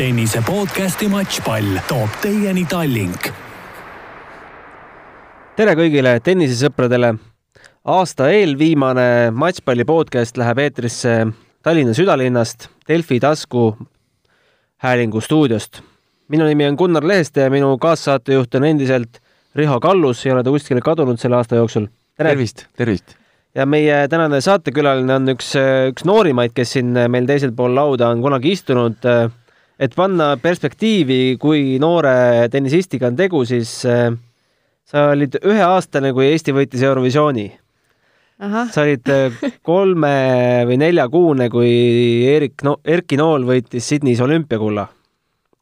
tennise podcasti Matšpall toob teieni Tallink. tere kõigile tennisesõpradele. aasta eelviimane Matšpalli podcast läheb eetrisse Tallinna südalinnast Delfi tasku häälingu stuudiost. minu nimi on Gunnar Leheste ja minu kaassaatejuht on endiselt Riho Kallus, ei ole ta kuskile kadunud selle aasta jooksul. tervist, tervist! ja meie tänane saatekülaline on üks, üks noorimaid, kes siin meil teisel pool lauda on kunagi istunud. Et panna perspektiivi, kui noore tennisistiga on tegu, siis äh, sa olid üheaastane, kui Eesti võitis Eurovisiooni. sa olid äh, kolme või neljakuune, kui Erik no,, Erki Nool võitis Sydneys olümpiakulla.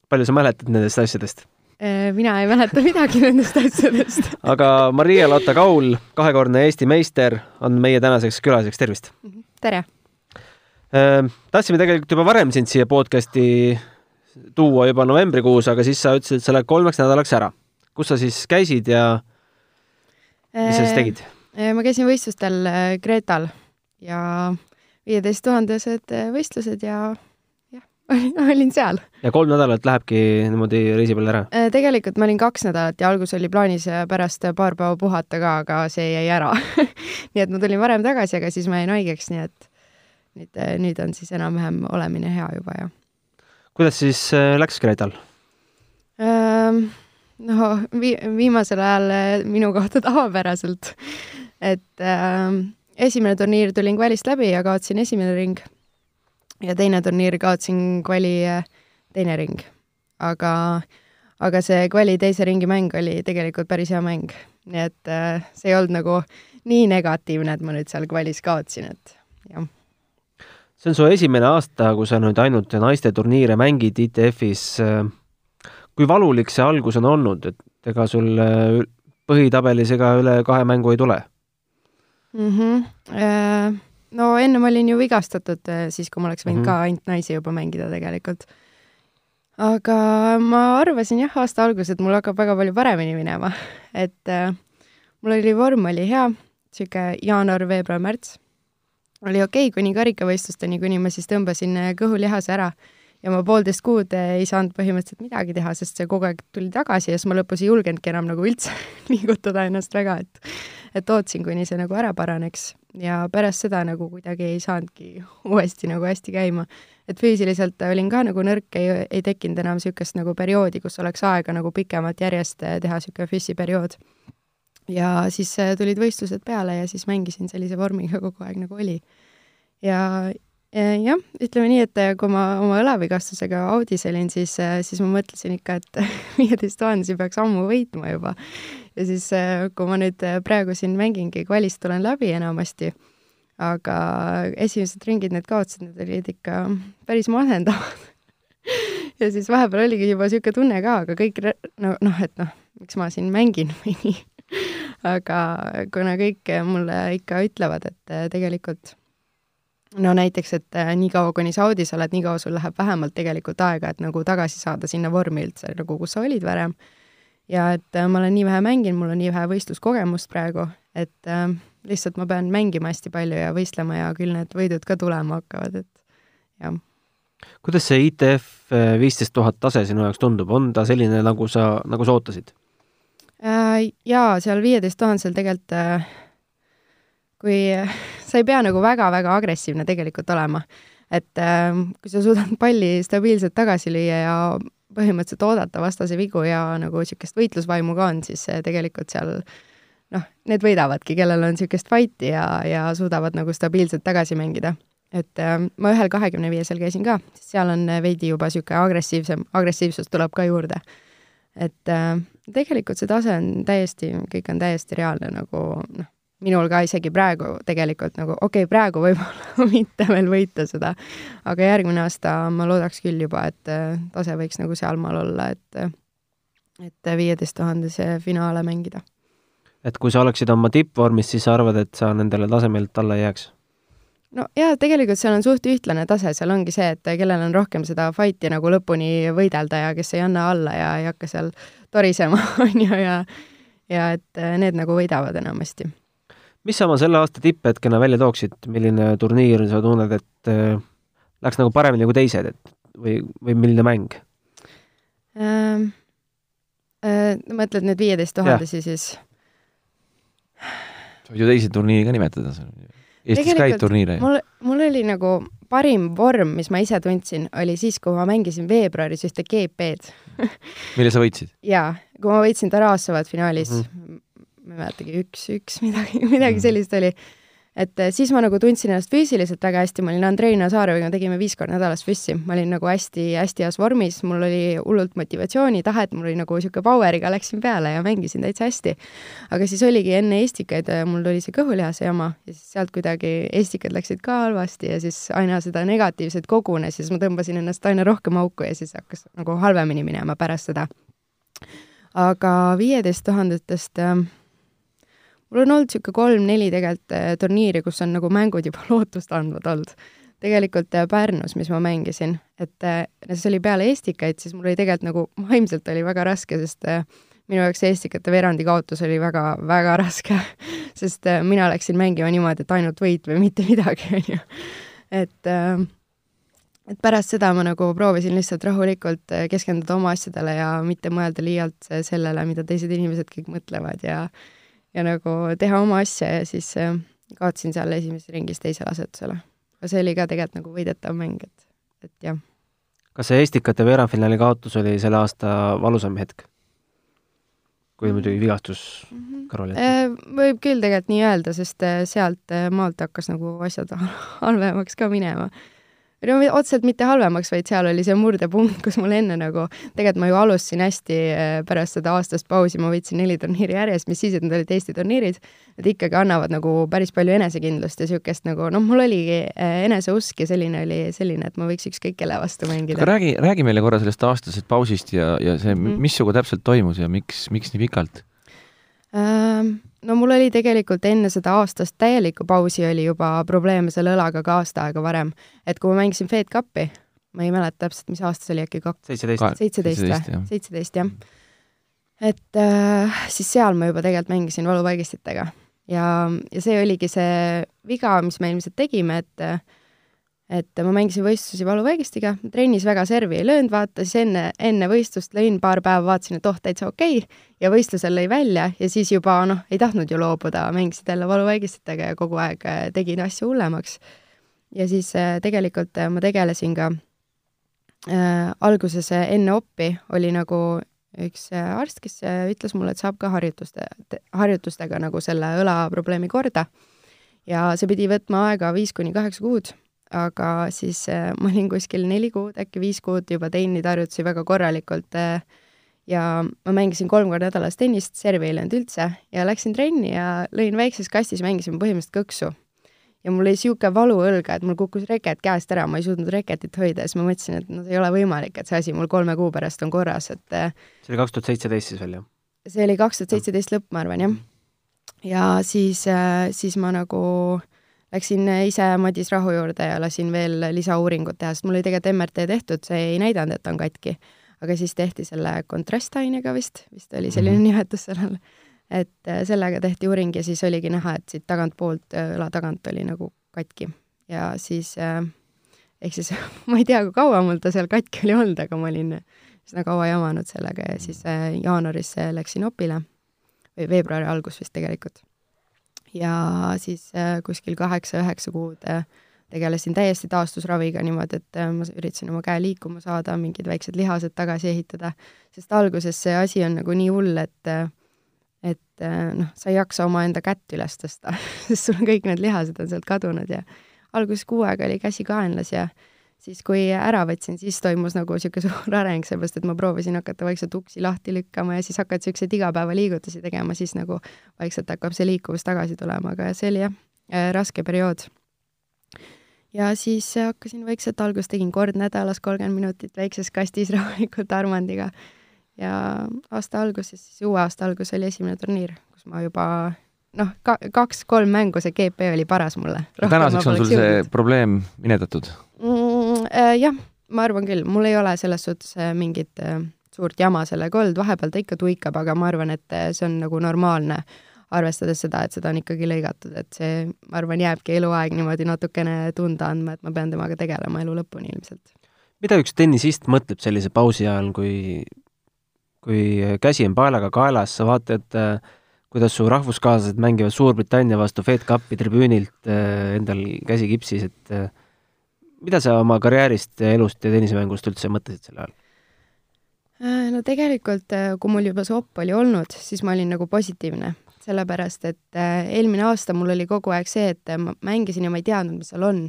palju sa mäletad nendest asjadest? Äh, mina ei mäleta midagi nendest asjadest. aga Maria-Lotta Kaul, kahekordne Eesti meister, on meie tänaseks külaliseks, tervist! tere! tahtsime tegelikult juba varem sind siia podcasti tuua juba novembrikuus, aga siis sa ütlesid, et sa lähed kolmeks nädalaks ära. kus sa siis käisid ja mis sa siis tegid? ma käisin võistlustel Kreetal ja viieteist tuhandesed võistlused ja jah, olin seal. ja kolm nädalat lähebki niimoodi reisi peale ära? tegelikult ma olin kaks nädalat ja alguses oli plaanis pärast paar päeva puhata ka, aga see jäi ära nii et ma tulin varem tagasi, aga siis ma jäin haigeks, nii et nüüd, nüüd on siis enam-vähem olemine hea juba ja kuidas siis läks Kreetal? no vi-, viimasel ajal minu kohta tavapäraselt. et äh, esimene turniir tulin kvalist läbi ja kaotasin esimene ring. ja teine turniir kaotasin kvali teine ring. aga, aga see kvali teise ringi mäng oli tegelikult päris hea mäng. nii et äh, see ei olnud nagu nii negatiivne, et ma nüüd seal kvalis kaotasin, et jah see on su esimene aasta, kui sa nüüd ainult naiste turniire mängid ITF-is. kui valulik see algus on olnud, et ega sul põhitabelis ega üle kahe mängu ei tule mm? -hmm. no enne ma olin ju vigastatud, siis kui ma oleks võinud mm -hmm. ka ainult naisi juba mängida tegelikult. aga ma arvasin jah, aasta alguses, et mul hakkab väga palju paremini minema, et äh, mul oli vorm oli hea, niisugune jaanuar, veebruar, märts oli okei okay, kuni karikavõistlusteni, kuni ma siis tõmbasin kõhulihase ära. Ja ma poolteist kuud ei saanud põhimõtteliselt midagi teha, sest see kogu aeg tuli tagasi ja siis ma lõpus ei julgenudki enam nagu üldse liigutada ennast väga, et et ootasin, kuni see nagu ära paraneks. Ja pärast seda nagu kuidagi ei saanudki uuesti nagu hästi käima. et füüsiliselt olin ka nagu nõrk, ei, ei tekkinud enam niisugust nagu perioodi, kus oleks aega nagu pikemalt järjest teha niisugune füssiperiood ja siis tulid võistlused peale ja siis mängisin sellise vormiga kogu aeg, nagu oli. ja jah, ütleme nii, et kui ma oma õlavigastusega Audis olin, siis, siis ma mõtlesin ikka, et viieteist tuhandesi peaks ammu võitma juba. ja siis, kui ma nüüd praegu siin mängingi, kvalist tulen läbi enamasti, aga esimesed ringid, need kaotused, need olid ikka päris masendavad ja siis vahepeal oligi juba niisugune tunne ka, aga kõik no noh, et noh, miks ma siin mängin või nii aga kuna kõik mulle ikka ütlevad, et äh, tegelikult no näiteks, et äh, niikaua, kuni sa audis oled, niikaua sul läheb vähemalt tegelikult aega, et nagu tagasi saada sinna vormi üldse, nagu kus sa olid varem. ja et äh, ma olen nii vähe mänginud, mul on nii vähe võistluskogemust praegu, et äh, lihtsalt ma pean mängima hästi palju ja võistlema ja küll need võidud ka tulema hakkavad, et jah. kuidas see ITF viisteist tuhat tase sinu jaoks tundub, on ta selline, nagu sa, nagu sa ootasid? Äh, jaa, seal viieteist tuhandesel tegelikult äh, kui sa ei pea nagu väga-väga agressiivne tegelikult olema. et äh, kui sa suudad palli stabiilselt tagasi lüüa ja põhimõtteliselt oodata vastase vigu ja nagu niisugust võitlusvaimu ka on, siis tegelikult seal noh, need võidavadki, kellel on niisugust fighti ja, ja suudavad nagu stabiilselt tagasi mängida. et ma ühel kahekümne viiesel käisin ka, seal on veidi juba niisugune agressiivsem, agressiivsus tuleb ka juurde. et tegelikult see tase on täiesti, kõik on täiesti reaalne nagu noh, minul ka isegi praegu tegelikult nagu, okei okay,, praegu võib-olla mitte veel võita seda, aga järgmine aasta ma loodaks küll juba, et äh, tase võiks nagu sealmaal olla, et et viieteist tuhandese finaale mängida. et kui sa oleksid oma tippvormis, siis sa arvad, et sa nendele tasemelt alla ei jääks? no jaa, tegelikult seal on suht ühtlane tase, seal ongi see, et kellel on rohkem seda fight'i nagu lõpuni võidelda ja kes ei anna alla ja ei hakka seal torisema, on ju, ja ja et äh, need nagu võidavad enamasti. mis sa oma selle aasta tipphetkena välja tooksid, milline turniir sa tunned, et äh, läks nagu paremini kui teised, et või, või milline mäng? ähm, äh, mõtled nüüd viieteist tuhandesi siis? sa võid ju teisi turniire ka nimetada. Eestis käid turniire mul, mul oli nagu parim vorm, mis ma ise tundsin, oli siis, kui ma mängisin veebruaris ühte GP-d mille sa võitsid? jaa, kui ma võitsin Tarassovat finaalis mm, -hmm. ma ei mäletagi, üks-üks, midagi, midagi mm -hmm. sellist oli et eh, siis ma nagu tundsin ennast füüsiliselt väga hästi, ma olin Andrei Nazaroviga, tegime viis korda nädalas füssi, ma olin nagu hästi-hästi heas vormis, mul oli hullult motivatsiooni, tahet, mul oli nagu niisugune power'iga läksin peale ja mängisin täitsa hästi. aga siis oligi enne Estikaid, eh, mul tuli see kõhulihase jama ja siis sealt kuidagi Estikad läksid ka halvasti ja siis aina seda negatiivset kogunes ja siis ma tõmbasin ennast aina rohkem auku ja siis hakkas nagu halvemini minema pärast seda. aga viieteist tuhandetest äh, mul on olnud niisugune kolm-neli tegelikult äh, turniiri, kus on nagu mängud juba lootustandvad olnud. tegelikult äh, Pärnus, mis ma mängisin, et äh, see oli peale Estikaid, siis mul oli tegelikult nagu vaimselt oli väga raske, sest minu jaoks Estikate veerandi kaotus oli väga, väga raske sest mina läksin mängima niimoodi, et ainult võit või mitte midagi, on ju. et et pärast seda ma nagu proovisin lihtsalt rahulikult keskenduda oma asjadele ja mitte mõelda liialt sellele, mida teised inimesed kõik mõtlevad ja ja nagu teha oma asja ja siis äh, kaotasin seal esimeses ringis teisele asetusele. aga see oli ka tegelikult nagu võidetav mäng, et, et jah. kas see Estikate veerandfinaali kaotus oli selle aasta valusam hetk? kui muidugi vigastus mm -hmm. kõrvale jätta? Äh, võib küll tegelikult nii öelda, sest äh, sealt maalt hakkas nagu asjad halvemaks ka minema no otseselt mitte halvemaks, vaid seal oli see murdepunkt, kus mul enne nagu, tegelikult ma ju alustasin hästi äh, pärast seda aastast pausi, ma võitsin neli turniiri järjest, mis siis, et need olid Eesti turniirid, need ikkagi annavad nagu päris palju enesekindlust ja niisugust nagu noh, mul oligi äh, eneseusk ja selline oli selline, et ma võiks ükskõik kelle vastu mängida. räägi, räägi meile korra sellest aastasest pausist ja, ja see mm, mis sinuga täpselt toimus ja miks, miks nii pikalt ähm,? No mul oli tegelikult enne seda aastast täielikku pausi oli juba probleeme selle õlaga ka aasta aega varem. et kui ma mängisin Fed Cupi, ma ei mäleta täpselt, mis aasta see oli, äkki kaks seitseteist. seitseteist või? seitseteist, jah. et äh, siis seal ma juba tegelikult mängisin valuvaigistitega ja, ja see oligi see viga, mis me ilmselt tegime, et äh, et ma mängisin võistlusi valuvaigistiga, trennis väga servi ei löönud, vaata siis enne, enne võistlust lõin paar päeva, vaatasin, et oh, täitsa okei okay. ja võistlusel lõi välja ja siis juba noh, ei tahtnud ju loobuda, mängisid jälle valuvaigistitega ja kogu aeg äh, tegin asju hullemaks. ja siis äh, tegelikult äh, ma tegelesin ka äh, alguses enne oppi oli nagu üks arst, kes ütles mulle, et saab ka harjutuste, harjutustega nagu selle õlaprobleemi korda. ja see pidi võtma aega viis kuni kaheksa kuud aga siis äh, ma olin kuskil neli kuud, äkki viis kuud juba teinud harjutusi väga korralikult äh, ja ma mängisin kolm korda nädalas tennist, servi ei löönud üldse ja läksin trenni ja lõin väikses kastis, mängisime põhimõtteliselt kõksu. ja mul oli niisugune valu õlga, et mul kukkus reket käest ära, ma ei suutnud reketit hoida ja siis ma mõtlesin, et no see ei ole võimalik, et see asi mul kolme kuu pärast on korras, et äh, see oli kaks tuhat seitseteist siis veel, jah? see oli kaks tuhat seitseteist lõpp, ma arvan, jah. ja siis, siis ma nagu äh, läksin ise Madis Rahu juurde ja lasin veel lisauuringut teha, sest mul oli tegelikult MRT tehtud, see ei näidanud, et on katki. aga siis tehti selle kontrastainega vist, vist oli selline mm -hmm. nimetus sellel, et äh, sellega tehti uuring ja siis oligi näha, et siit tagantpoolt, äh, õla tagant oli nagu katki. ja siis äh, ehk siis ma ei tea, kui kaua mul ta seal katki oli olnud, aga ma olin üsna kaua jamanud sellega ja siis jaanuaris läksin opile või veebruari algus vist tegelikult ja siis äh, kuskil kaheksa-üheksa kuud äh, tegelesin täiesti taastusraviga niimoodi, et äh, ma üritasin oma käe liikuma saada, mingid väiksed lihased tagasi ehitada, sest alguses see asi on nagu nii hull, et et noh, sa ei jaksa omaenda kätt üles tõsta sest sul kõik need lihased on sealt kadunud ja alguses kuu aega oli käsi kaenlas ja siis, kui ära võtsin, siis toimus nagu niisugune suur areng, seepärast et ma proovisin hakata vaikselt uksi lahti lükkama ja siis hakkad niisuguseid igapäevaliigutusi tegema, siis nagu vaikselt hakkab see liikuvus tagasi tulema, aga see oli jah äh,, raske periood. ja siis hakkasin vaikselt, alguses tegin kord nädalas kolmkümmend minutit väikses kastis rahulikult Armandiga ja aasta alguses, siis uue aasta algus oli esimene turniir, kus ma juba noh, ka kaks-kolm mängu, see GP oli paras mulle. tänaseks on sul see jõudnud. probleem minetatud mm,? Äh, jah, ma arvan küll, mul ei ole selles suhtes äh, mingit äh, suurt jama sellega olnud, vahepeal ta ikka tuikab, aga ma arvan, et äh, see on nagu normaalne, arvestades seda, et seda on ikkagi lõigatud, et see, ma arvan, jääbki eluaeg niimoodi natukene tunda andma, et ma pean temaga tegelema elu lõpuni ilmselt. mida üks tennisist mõtleb sellise pausi ajal, kui kui käsi on paelaga kaelas, sa vaatad, kuidas su rahvuskaaslased mängivad Suurbritannia vastu Fed Cupi tribüünilt endal käsi kipsis, et mida sa oma karjäärist, elust ja tennisemängust üldse mõtlesid sel ajal? no tegelikult, kui mul juba see opp oli olnud, siis ma olin nagu positiivne, sellepärast et eelmine aasta mul oli kogu aeg see, et ma mängisin ja ma ei teadnud, mis seal on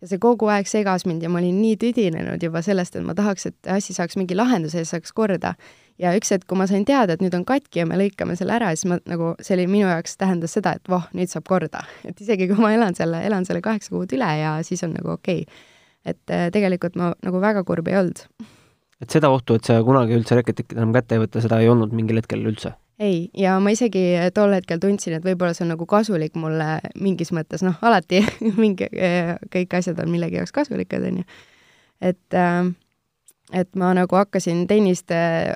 ja see kogu aeg segas mind ja ma olin nii tüdinenud juba sellest, et ma tahaks, et asi saaks mingi lahenduse ja saaks korda. Ja üks hetk, kui ma sain teada, et nüüd on katki ja me lõikame selle ära, siis ma nagu, see oli minu jaoks tähendas seda, et voh, nüüd saab korda. et isegi kui ma elan selle, elan selle kaheksa kuud üle ja siis on nagu okei okay.. et äh, tegelikult ma nagu väga kurb ei olnud. et seda ohtu, et sa kunagi üldse reketit enam kätte ei võta, seda ei olnud mingil hetkel üldse? ei, ja ma isegi tol hetkel tundsin, et võib-olla see on nagu kasulik mulle mingis mõttes, noh, alati mingi, kõik asjad on millegi jaoks kasulikud, on ju. et, äh, et ma nagu hakkasin tennist äh,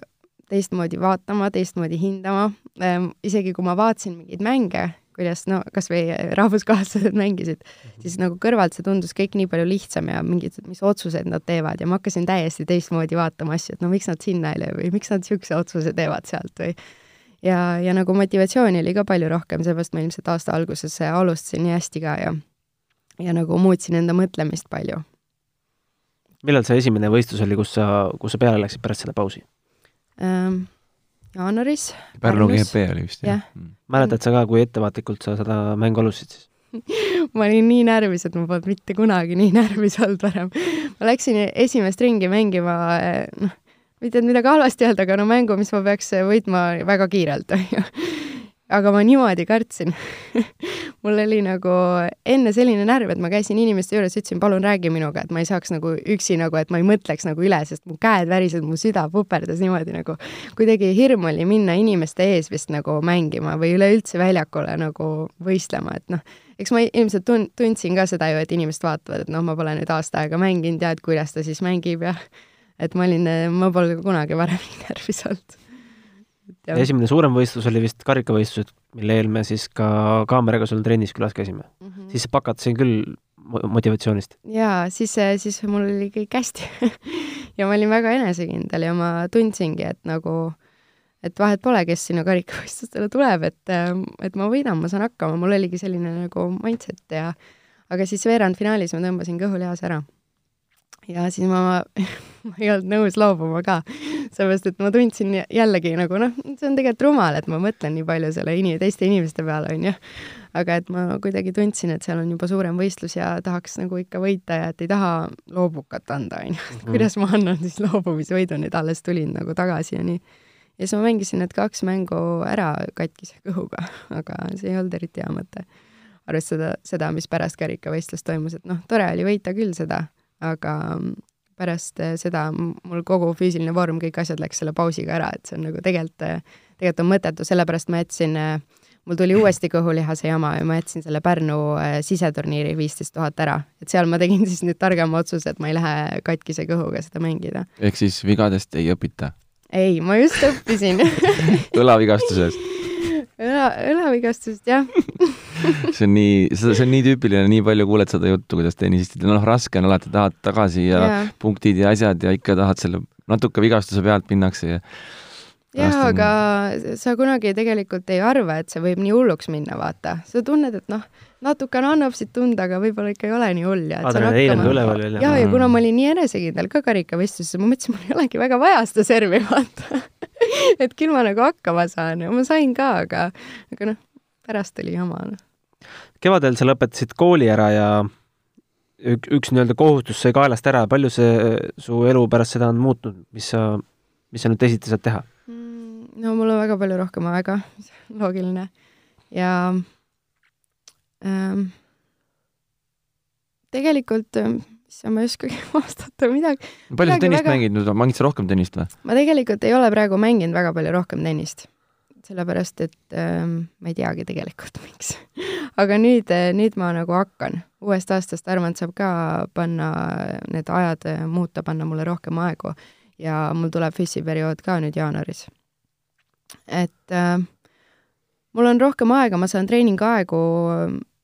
teistmoodi vaatama, teistmoodi hindama, ähm, isegi kui ma vaatasin mingeid mänge, kuidas no kas või rahvuskaaslased mängisid, siis nagu kõrvalt see tundus kõik nii palju lihtsam ja mingid, mis otsused nad teevad ja ma hakkasin täiesti teistmoodi vaatama asju, et no miks nad sinna ei löö või miks nad niisuguse otsuse teevad sealt või. Ja, ja nagu motivatsiooni oli ka palju rohkem, seepärast ma ilmselt aasta alguses alustasin nii hästi ka ja, ja nagu muutsin enda mõtlemist palju. millal see esimene võistlus oli, kus sa, kus sa peale läksid pärast seda pausi ähm,? jaanuaris. Pärnu GP oli vist, jah ja.? Mm. mäletad sa ka, kui ettevaatlikult sa seda mängu alustasid siis? ma olin nii närvis, et ma polnud mitte kunagi nii närvis olnud varem. ma läksin esimest ringi mängima, eh, noh, mitte et midagi halvasti öelda, aga no mängu, mis ma peaks võitma väga kiirelt, on ju. Aga ma niimoodi kartsin mul oli nagu enne selline närv, et ma käisin inimeste juures, ütlesin, palun räägi minuga, et ma ei saaks nagu üksi nagu, et ma ei mõtleks nagu üle, sest mu käed värisesid, mu süda puperdas niimoodi nagu, kuidagi hirm oli minna inimeste ees vist nagu mängima või üleüldse väljakule nagu võistlema, et noh, eks ma ilmselt tun-, tundsin ka seda ju, et inimesed vaatavad, et noh, ma pole nüüd aasta aega mänginud ja et kuidas ta siis mängib ja et ma olin, ma pole kunagi varem nii närvis olnud. Esimene suurem võistlus oli vist karikavõistlused, mille eel me siis ka kaameraga sul trennis külas käisime mm. -hmm. siis pakatasin küll motivatsioonist? jaa, siis, siis mul oli kõik hästi ja ma olin väga enesekindel ja ma tundsingi, et nagu, et vahet pole, kes sinna karikavõistlustele tuleb, et, et ma võidan, ma saan hakkama, mul oligi selline nagu mindset ja aga siis veerandfinaalis ma tõmbasin kõhulihase ära ja siis ma, ma ei olnud nõus loobuma ka, sellepärast et ma tundsin jällegi nagu noh, see on tegelikult rumal, et ma mõtlen nii palju selle ini-, teiste inimeste peale, onju. aga et ma kuidagi tundsin, et seal on juba suurem võistlus ja tahaks nagu ikka võita ja et ei taha loobukat anda, onju. mhm. kuidas ma annan siis loobumisvõidu, nüüd alles tulin nagu tagasi ja nii. ja siis ma mängisin need kaks mängu ära katkise kõhuga, aga see ei olnud eriti hea mõte arvestada seda, mis pärast karikavõistlust toimus, et noh, tore oli võita küll seda aga pärast eh, seda mul kogu füüsiline vorm, kõik asjad läks selle pausiga ära, et see on nagu tegelikult, eh, tegelikult on mõttetu, sellepärast ma jätsin, eh, mul tuli uuesti kõhulihase jama ja ma jätsin selle Pärnu siseturniiri viisteist tuhat ära. et seal ma tegin siis nüüd targema otsuse, et ma ei lähe katkise kõhuga seda mängida. ehk siis vigadest ei õpita? ei, ma just õppisin õlavigastusest õla, õlavigastusest, jah see on nii, see on nii tüüpiline, nii palju kuuled seda juttu, kuidas tennisistidel, noh, raske on alati, tahad tagasi ja yeah. punktid ja asjad ja ikka tahad selle natuke vigastuse pealt minnakse ja jah, aga sa kunagi tegelikult ei arva, et see võib nii hulluks minna, vaata. sa tunned, et noh, natukene annab siit tunda, aga võib-olla ikka ei ole nii hull ja adrenaliin on üleval veel. ja, ja kuna ma olin nii enesekindel ka karikavõistluses, ma mõtlesin, mul ei olegi väga vaja seda servi, vaata et küll ma nagu hakkama saan ja ma sain ka, aga, aga noh, pärast oli jama no kevadel sa lõpetasid kooli ära ja ük, üks nii-öelda kohustus sai kaelast ära, palju see su elu pärast seda on muutnud, mis sa, mis sa nüüd teisiti saad teha? Mm, no mul on väga palju rohkem aega, loogiline, ja ähm, tegelikult issand, ma ei oskagi vastata midagi. palju sa tennist väga... mängid nüüd, mängid sa rohkem tennist või? ma tegelikult ei ole praegu mänginud väga palju rohkem tennist sellepärast et ähm, ma ei teagi tegelikult, miks aga nüüd, äh, nüüd ma nagu hakkan. uuest aastast arvan, et saab ka panna need ajad, äh, muuta, panna mulle rohkem aegu ja mul tuleb füssiperiood ka nüüd jaanuaris. et äh, mul on rohkem aega, ma saan treeningaegu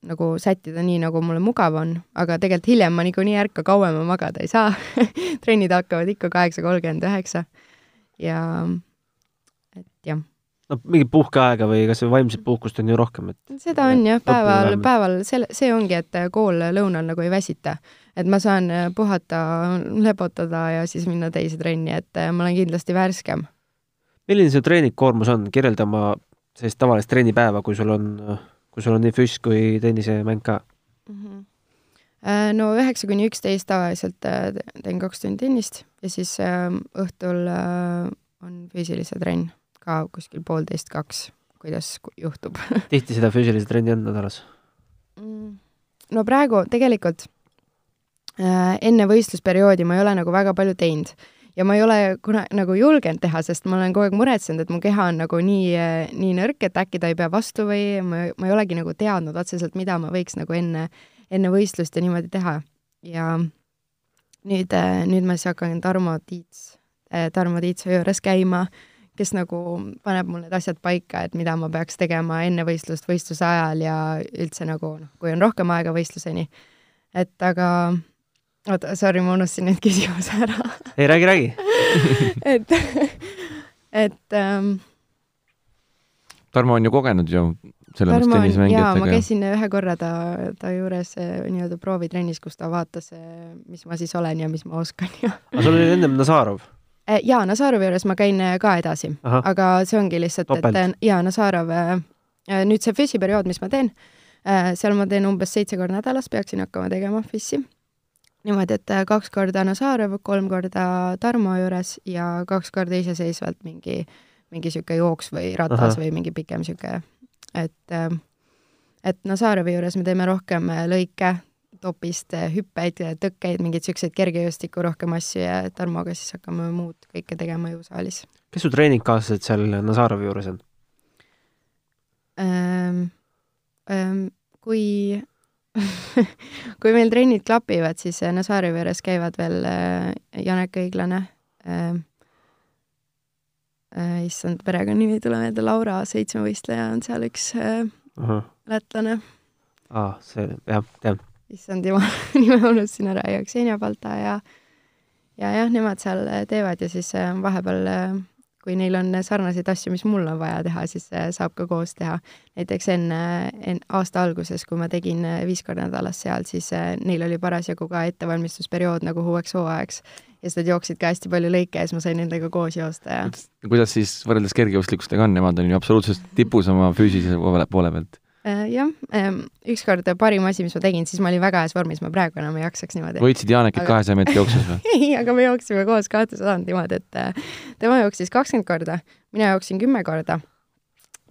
nagu sättida nii, nagu mulle mugav on, aga tegelikult hiljem ma niikuinii ärka kauem ja magada ei saa. Trennid hakkavad ikka kaheksa kolmkümmend üheksa. Ja jah. No mingit puhkeaega või kas või vaimset puhkust on ju rohkem, et seda on jah, päeval, päeval selle, see ongi, et kool lõunal nagu ei väsita. et ma saan puhata, lepotada ja siis minna teise trenni, et ma olen kindlasti värskem. milline su treeningkoormus on, kirjelda oma sellist tavalist trennipäeva, kui sul on, kui sul on nii füss kui tennisemäng ka mm? -hmm. no üheksa kuni üksteist tavaliselt äh, teen kaks tundi tennist ja siis äh, õhtul on füüsilise trenn ka kuskil poolteist, kaks, kuidas juhtub tihti seda füüsilise trendi on nädalas mm,? no praegu tegelikult äh, enne võistlusperioodi ma ei ole nagu väga palju teinud ja ma ei ole kuna nagu julgenud teha, sest ma olen kogu aeg muretsenud, et mu keha on nagu nii, nii nõrk, et äkki ta ei pea vastu või ma, ma ei olegi nagu teadnud otseselt, mida ma võiks nagu enne, enne võistlust ja niimoodi teha. ja nüüd, nüüd ma siis hakkan Tarmo Tiits, Tarmo Tiitsu juures käima kes nagu paneb mul need asjad paika, et mida ma peaks tegema enne võistlust, võistluse ajal ja üldse nagu noh, kui on rohkem aega võistluseni. et aga, oota, sorry, ma unustasin nüüd küsimuse ära. Ei, räägi, räägi. Et, et ähm, Tarmo on ju kogenud ju selles mõttes tennisemängijatega. ma käisin ühe korra ta, ta juures eh, nii-öelda proovitrennis, kus ta vaatas, eh, mis ma siis olen ja mis ma oskan ja aga sul oli ennem Nazarov Äh, jaa, Nazarovi juures ma käin äh, ka edasi, aga see ongi lihtsalt, et äh, jaa, Nazarov, nüüd see FIS-i periood, mis ma teen, seal ma teen umbes seitse korda nädalas, peaksin hakkama tegema FIS-i. Niimoodi, et kaks korda Nazarov, kolm korda Tarmo juures ja kaks korda iseseisvalt mingi, mingi niisugune jooks või ratas Aha. või mingi pikem niisugune, et et Nazarovi juures me teeme rohkem lõike, topist hüppeid, tõkkeid, mingeid niisuguseid kergejõustiku rohkem asju ja Tarmoga siis hakkame muud kõike tegema jõusaalis. kes su treeningkaaslased seal Nazarovi juures on ähm,? Ähm, kui kui meil trennid klapivad, siis Nazarovi juures käivad veel äh, Janek Õiglane äh, issand, perekonnanimi ei tule meelde, Laura, seitsmevõistleja on seal üks äh, -huh. lätlane. aa see, jah, tean issand jumal nime unustasin ära ja Ksenia Balta ja ja jah, nemad seal teevad ja siis äh, vahepeal, äh, kui neil on sarnaseid asju, mis mul on vaja teha, siis äh, saab ka koos teha. näiteks enne, enne aasta alguses, kui ma tegin viis korda nädalas seal, siis neil oli parasjagu ka ettevalmistusperiood nagu uueks hooajaks ja siis nad jooksid ka hästi palju lõike ja siis ma sain nendega koos joosta ja kuidas siis võrreldes kergejõustikustega on, nemad on ju absoluutselt tipus oma füüsilise poole pealt? Äh, jah, ähm, ükskord parim asi, mis ma tegin, siis ma olin väga heas vormis, ma praegu enam ei jaksaks niimoodi. võitsid Janekit kahesaja aga... meetri jooksus või? ei, aga me jooksime koos kahtesadat niimoodi, et äh, tema jooksis kakskümmend korda, mina jooksin kümme korda.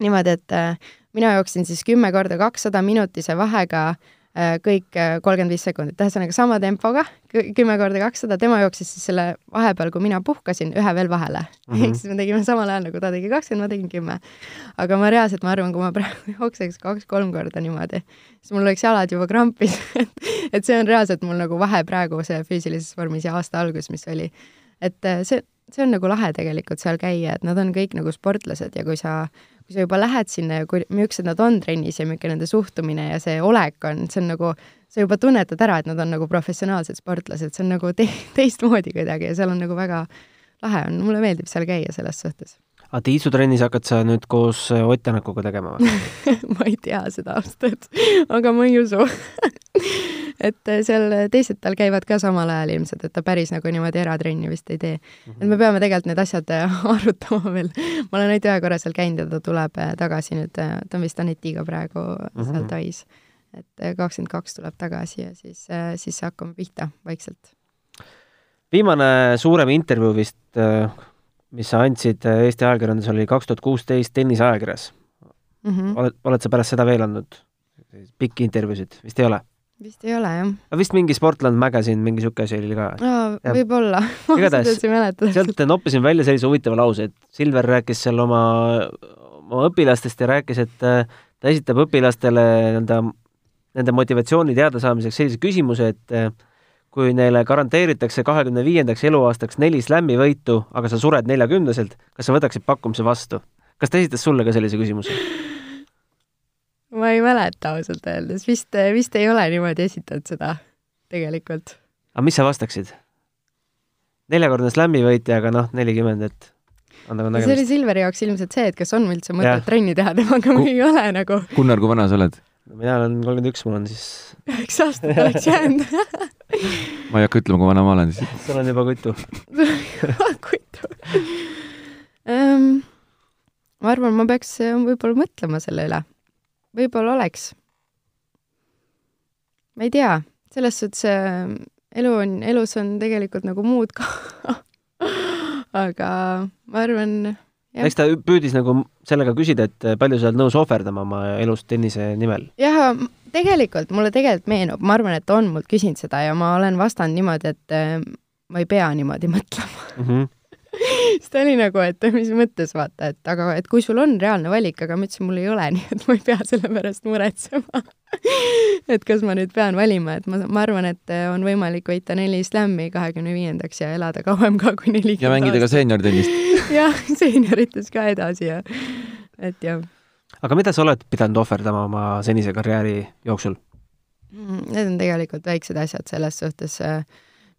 niimoodi, et äh, mina jooksin siis kümme korda kakssada minutise vahega Äh, kõik äh, kolmkümmend viis sekundit, ühesõnaga sama tempoga, kümme korda kakssada, tema jooksis siis selle vahepeal, kui mina puhkasin, ühe veel vahele mm. -hmm. ehk siis me tegime samal ajal, nagu ta tegi kakskümmend, ma tegin kümme. aga ma reaalselt, ma arvan, kui ma praegu jookseks kaks-kolm korda niimoodi, siis mul oleks jalad juba krampis et, et see on reaalselt mul nagu vahe praegu see füüsilises vormis ja aasta algus, mis oli. et äh, see, see on nagu lahe tegelikult seal käia, et nad on kõik nagu sportlased ja kui sa kui sa juba lähed sinna ja kui, millised nad on trennis ja milline nende suhtumine ja see olek on, see on nagu, sa juba tunnetad ära, et nad on nagu professionaalsed sportlased, see on nagu te teistmoodi kuidagi ja seal on nagu väga lahe on, mulle meeldib seal käia selles suhtes. aga tiisutrennis hakkad sa nüüd koos Ott Tänakuga tegema või ma ei tea seda ausalt öeldes, aga ma ei usu et äh, seal teised tal käivad ka samal ajal ilmselt, et ta päris nagu niimoodi eratrenni vist ei tee mm. -hmm. et me peame tegelikult need asjad äh, arutama veel. ma olen ainult ühe korra seal käinud ja ta tuleb äh, tagasi nüüd, ta on vist Anetiga praegu mm -hmm. seal Tais. et kakskümmend kaks tuleb tagasi ja siis, siis hakkame pihta vaikselt. viimane suurem intervjuu vist, mis sa andsid Eesti ajakirjandusele, oli kaks tuhat kuusteist tenniseajakirjas mm. -hmm. oled, oled sa pärast seda veel andnud pikki intervjuusid, vist ei ole? Vist ei ole, jah. vist mingi Sportland Magazine, mingi sihuke asi oli ka. võib-olla. igatahes, sealt noppisin välja sellise huvitava lause, et Silver rääkis seal oma, oma õpilastest ja rääkis, et äh, ta esitab õpilastele nii-öelda nende motivatsiooni teadasaamiseks sellise küsimuse, et äh, kui neile garanteeritakse kahekümne viiendaks eluaastaks neli slämmi võitu, aga sa sured neljakümneselt, kas sa võtaksid pakkumise vastu? kas ta esitas sulle ka sellise küsimuse? Ma ei mäleta ausalt öeldes, vist, vist ei ole niimoodi esitanud seda tegelikult. aga mis sa vastaksid? neljakordne slam'i võitja, aga noh, nelikümmend, et on nagu see oli nägemist. Silveri jaoks ilmselt see, et kas on üldse mõtet trenni teha temaga või ei ole nagu. Gunnar, kui vana sa oled? mina olen kolmkümmend üks, mul on siis, üks aastat oleks jäänud. ma ei hakka ütlema, kui vana ma olen siis. sul on juba kutu. kuitu um,. ma arvan, ma peaks äh, võib-olla mõtlema selle üle. Võib-olla oleks. ma ei tea, selles suhtes äh, elu on, elus on tegelikult nagu muud ka. aga ma arvan, Jah. eks ta püüdis nagu sellega küsida, et palju sa oled nõus ohverdama oma elust tennise nimel. jah, tegelikult mulle tegelikult meenub, ma arvan, et ta on mult küsinud seda ja ma olen vastanud niimoodi, et äh, ma ei pea niimoodi mõtlema. Mm -hmm. siis ta oli nagu, et mis mõttes vaata, et aga, et kui sul on reaalne valik, aga ma ütlesin, mul ei ole, nii et ma ei pea selle pärast muretsema. et kas ma nüüd pean valima, et ma, ma arvan, et äh, on võimalik võita neli slam'i kahekümne viiendaks ja elada kauem ka kui nelikümmend ja mängida ka seeniortennist. jah, seeniorites ka edasi ja et jah, aga mida sa oled pidanud ohverdama oma senise karjääri jooksul? Mm, need on tegelikult väiksed asjad selles suhtes äh,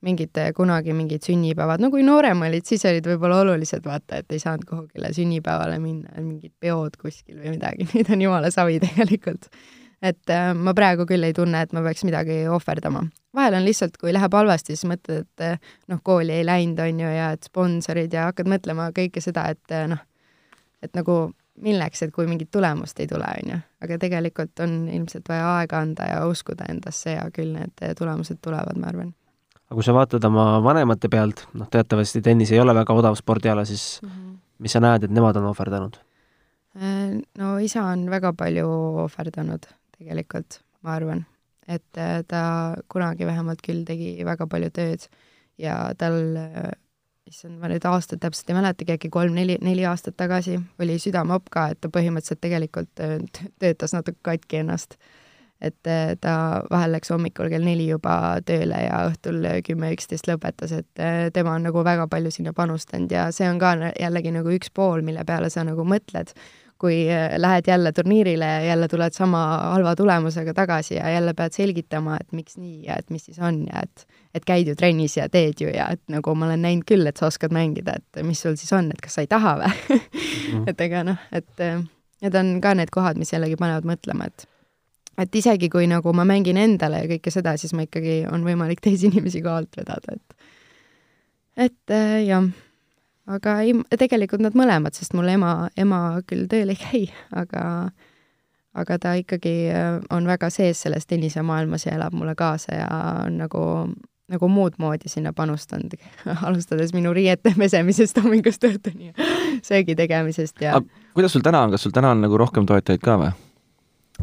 mingid äh, kunagi mingid sünnipäevad, no kui noorem olid, siis olid võib-olla olulised, vaata, et ei saanud kuhugile sünnipäevale minna, mingid peod kuskil või midagi, neid on jumala savi tegelikult. et äh, ma praegu küll ei tunne, et ma peaks midagi ohverdama. vahel on lihtsalt, kui läheb halvasti, siis mõtled, et äh, noh, kooli ei läinud, on ju, ja et sponsorid ja hakkad mõtlema kõike seda, et äh, noh, et nagu milleks, et kui mingit tulemust ei tule, on ju. aga tegelikult on ilmselt vaja aega anda ja uskuda endasse ja küll need tulemused tulevad, ma arvan aga kui sa vaatad oma vanemate pealt, noh teatavasti tennis ei ole väga odav spordiala, siis mm. -hmm. mis sa näed, et nemad on ohverdanud? Äh, no isa on väga palju ohverdanud tegelikult, ma arvan, et äh, ta kunagi vähemalt küll tegi väga palju tööd ja tal, issand, ma nüüd aastat täpselt ei mäletagi, äkki kolm-neli, neli aastat tagasi oli südameopp ka, et ta põhimõtteliselt tegelikult äh, töötas natuke katki ennast. Et äh, ta vahel läks hommikul kell neli juba tööle ja õhtul kümme-üksteist lõpetas, et äh, tema on nagu väga palju sinna panustanud ja see on ka jällegi nagu üks pool, mille peale sa nagu mõtled kui äh, lähed jälle turniirile ja jälle tuled sama halva tulemusega tagasi ja jälle pead selgitama, et miks nii ja et mis siis on ja et et käid ju trennis ja teed ju ja et nagu ma olen näinud küll, et sa oskad mängida, et mis sul siis on, et kas sa ei taha või? Et ega noh, et need on ka need kohad, mis jällegi panevad mõtlema, et et isegi kui nagu ma mängin endale ja kõike seda, siis ma ikkagi, on võimalik teisi inimesi ka alt vedada, et et äh, jah aga ei, tegelikult nad mõlemad, sest mul ema, ema küll tööl ei käi, aga aga ta ikkagi äh, on väga sees selles tennisemaailmas ja elab mulle kaasa ja on nagu, nagu muud moodi sinna panustanud, alustades minu riiete pesemisest hommikust õhtuni ja söögi tegemisest ja kuidas sul täna on, kas sul täna on nagu rohkem toetajaid ka või?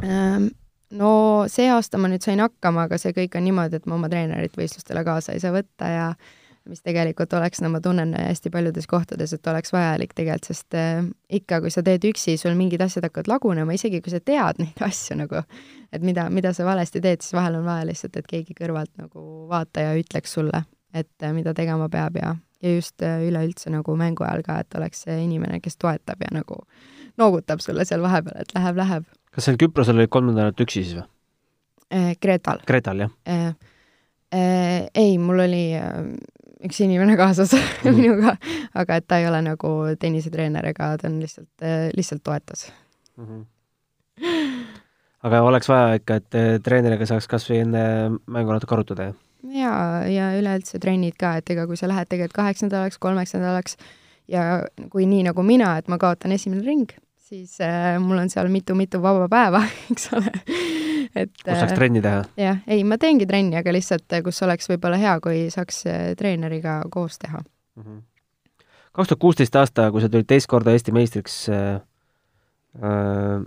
ähm, no see aasta ma nüüd sain hakkama, aga see kõik on niimoodi, et ma oma treenerit võistlustele kaasa ei saa võtta ja mis tegelikult oleks, no ma tunnen hästi paljudes kohtades, et oleks vajalik tegelikult, sest äh, ikka, kui sa teed üksi, sul mingid asjad hakkavad lagunema, isegi kui sa tead neid asju nagu, et mida, mida sa valesti teed, siis vahel on vaja lihtsalt, et keegi kõrvalt nagu vaata ja ütleks sulle, et äh, mida tegema peab ja, ja just äh, üleüldse nagu mängu ajal ka, et oleks see inimene, kes toetab ja nagu noogutab sulle seal vahepeal, et läheb, läheb kas seal Küprosel olid kolm nädalat üksi siis või? äh,. Gretal Kreetal, jah? äh,. Äh, ei, mul oli äh, üks inimene kaasas minuga, aga et ta ei ole nagu tennisetreener ega ta on lihtsalt äh,, lihtsalt toetas. Mhm. aga oleks vaja ikka, et eh, treeneriga saaks kas või enne mängu natuke arutada, jah? ja, ja üleüldse trennid ka, et ega kui sa lähed tegelikult kaheks nädalaks, kolmeks nädalaks ja kui nii nagu mina, et ma kaotan esimene ring, siis äh, mul on seal mitu-mitu vaba päeva, eks ole. et kus saaks trenni teha? jah, ei, ma teengi trenni, aga lihtsalt, kus oleks võib-olla hea, kui saaks äh, treeneriga koos teha. kaks tuhat kuusteist aasta, kui sa tulid teist korda Eesti meistriks äh,, äh,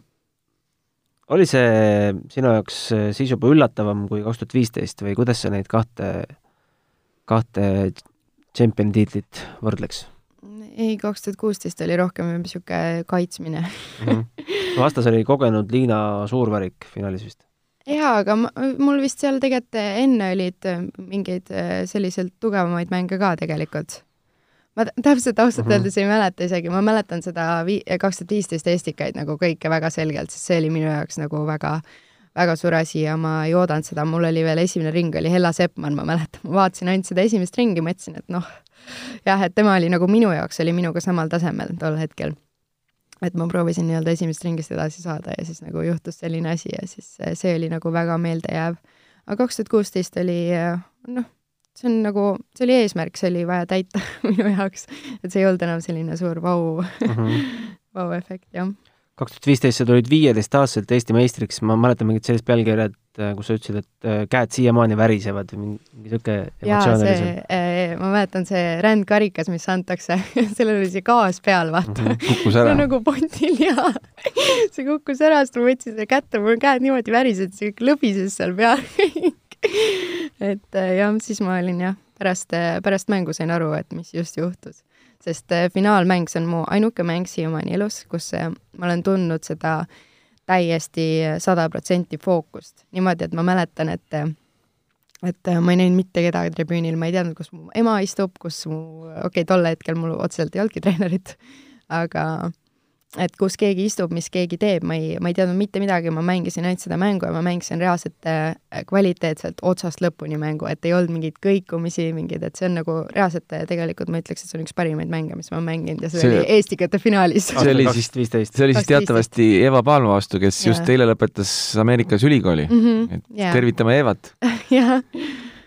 oli see sinu jaoks äh, siis juba üllatavam kui kaks tuhat viisteist või kuidas sa neid kahte, kahte tšempioni tiitlit võrdleks ei, kaks tuhat kuusteist oli rohkem niisugune kaitsmine. mm? -hmm. vastas oli kogenud Liina Suurvärik finaalis vist. jaa, aga mul vist seal tegelikult enne olid mingeid äh, selliselt tugevamaid mänge ka tegelikult. ma tä- täpselt ausalt Mhm. öeldes ei mäleta isegi, ma mäletan seda vi-, kaks tuhat viisteist Estikaid nagu kõike väga selgelt, sest see oli minu jaoks nagu väga väga suur asi ja ma ei oodanud seda, mul oli veel esimene ring oli Hella Seppmann, ma mäletan, ma vaatasin ainult seda esimest ringi, mõtlesin, et noh, jah, et tema oli nagu minu jaoks, oli minuga samal tasemel tol hetkel. et ma proovisin nii-öelda esimesest ringist edasi saada ja siis nagu juhtus selline asi ja siis see oli nagu väga meeldejääv. aga kaks tuhat kuusteist oli noh, see on nagu, see oli eesmärk, see oli vaja täita minu jaoks, et see ei olnud enam selline suur vau -hmm. vau-efekt, jah kaks tuhat viisteist sa tulid viieteistaastaselt Eesti meistriks, ma mäletan mingit sellist pealkirja, et äh, kus sa ütlesid, et äh, käed siiamaani värisevad või mingi niisugune emotsioon oli seal. Äh, ma mäletan see rändkarikas, mis antakse sellel oli see gaas peal, vaata. -hmm. kukkus ära nagu pondil ja see kukkus ära, siis ma võtsin selle kätte, mul käed niimoodi värisesid, see lõbises seal peal et jah, siis ma olin jah, pärast, pärast mängu sain aru, et mis just juhtus sest äh, finaalmäng, see on mu ainuke mäng siiamaani elus, kus äh, ma olen tundnud seda täiesti sada protsenti fookust. niimoodi, et ma mäletan, et et ma ei näinud mitte kedagi tribüünil, ma ei teadnud, kus mu ema istub, kus mu, okei okay,, tol hetkel mul otseselt ei olnudki treenerit, aga et kus keegi istub, mis keegi teeb, ma ei, ma ei teadnud mitte midagi, ma mängisin ainult seda mängu ja ma mängisin reaalselt äh, kvaliteetselt otsast lõpuni mängu, et ei olnud mingeid kõikumisi, mingeid, et see on nagu reaalselt äh, tegelikult ma ütleks, et see on üks parimaid mänge, mis ma olen mänginud ja see, see oli eestikate finaalis. see oli siis, see oli siis teatavasti Eva Palma vastu, kes yeah. just eile lõpetas Ameerikas ülikooli mm. -hmm. et yeah. tervitame Evat jah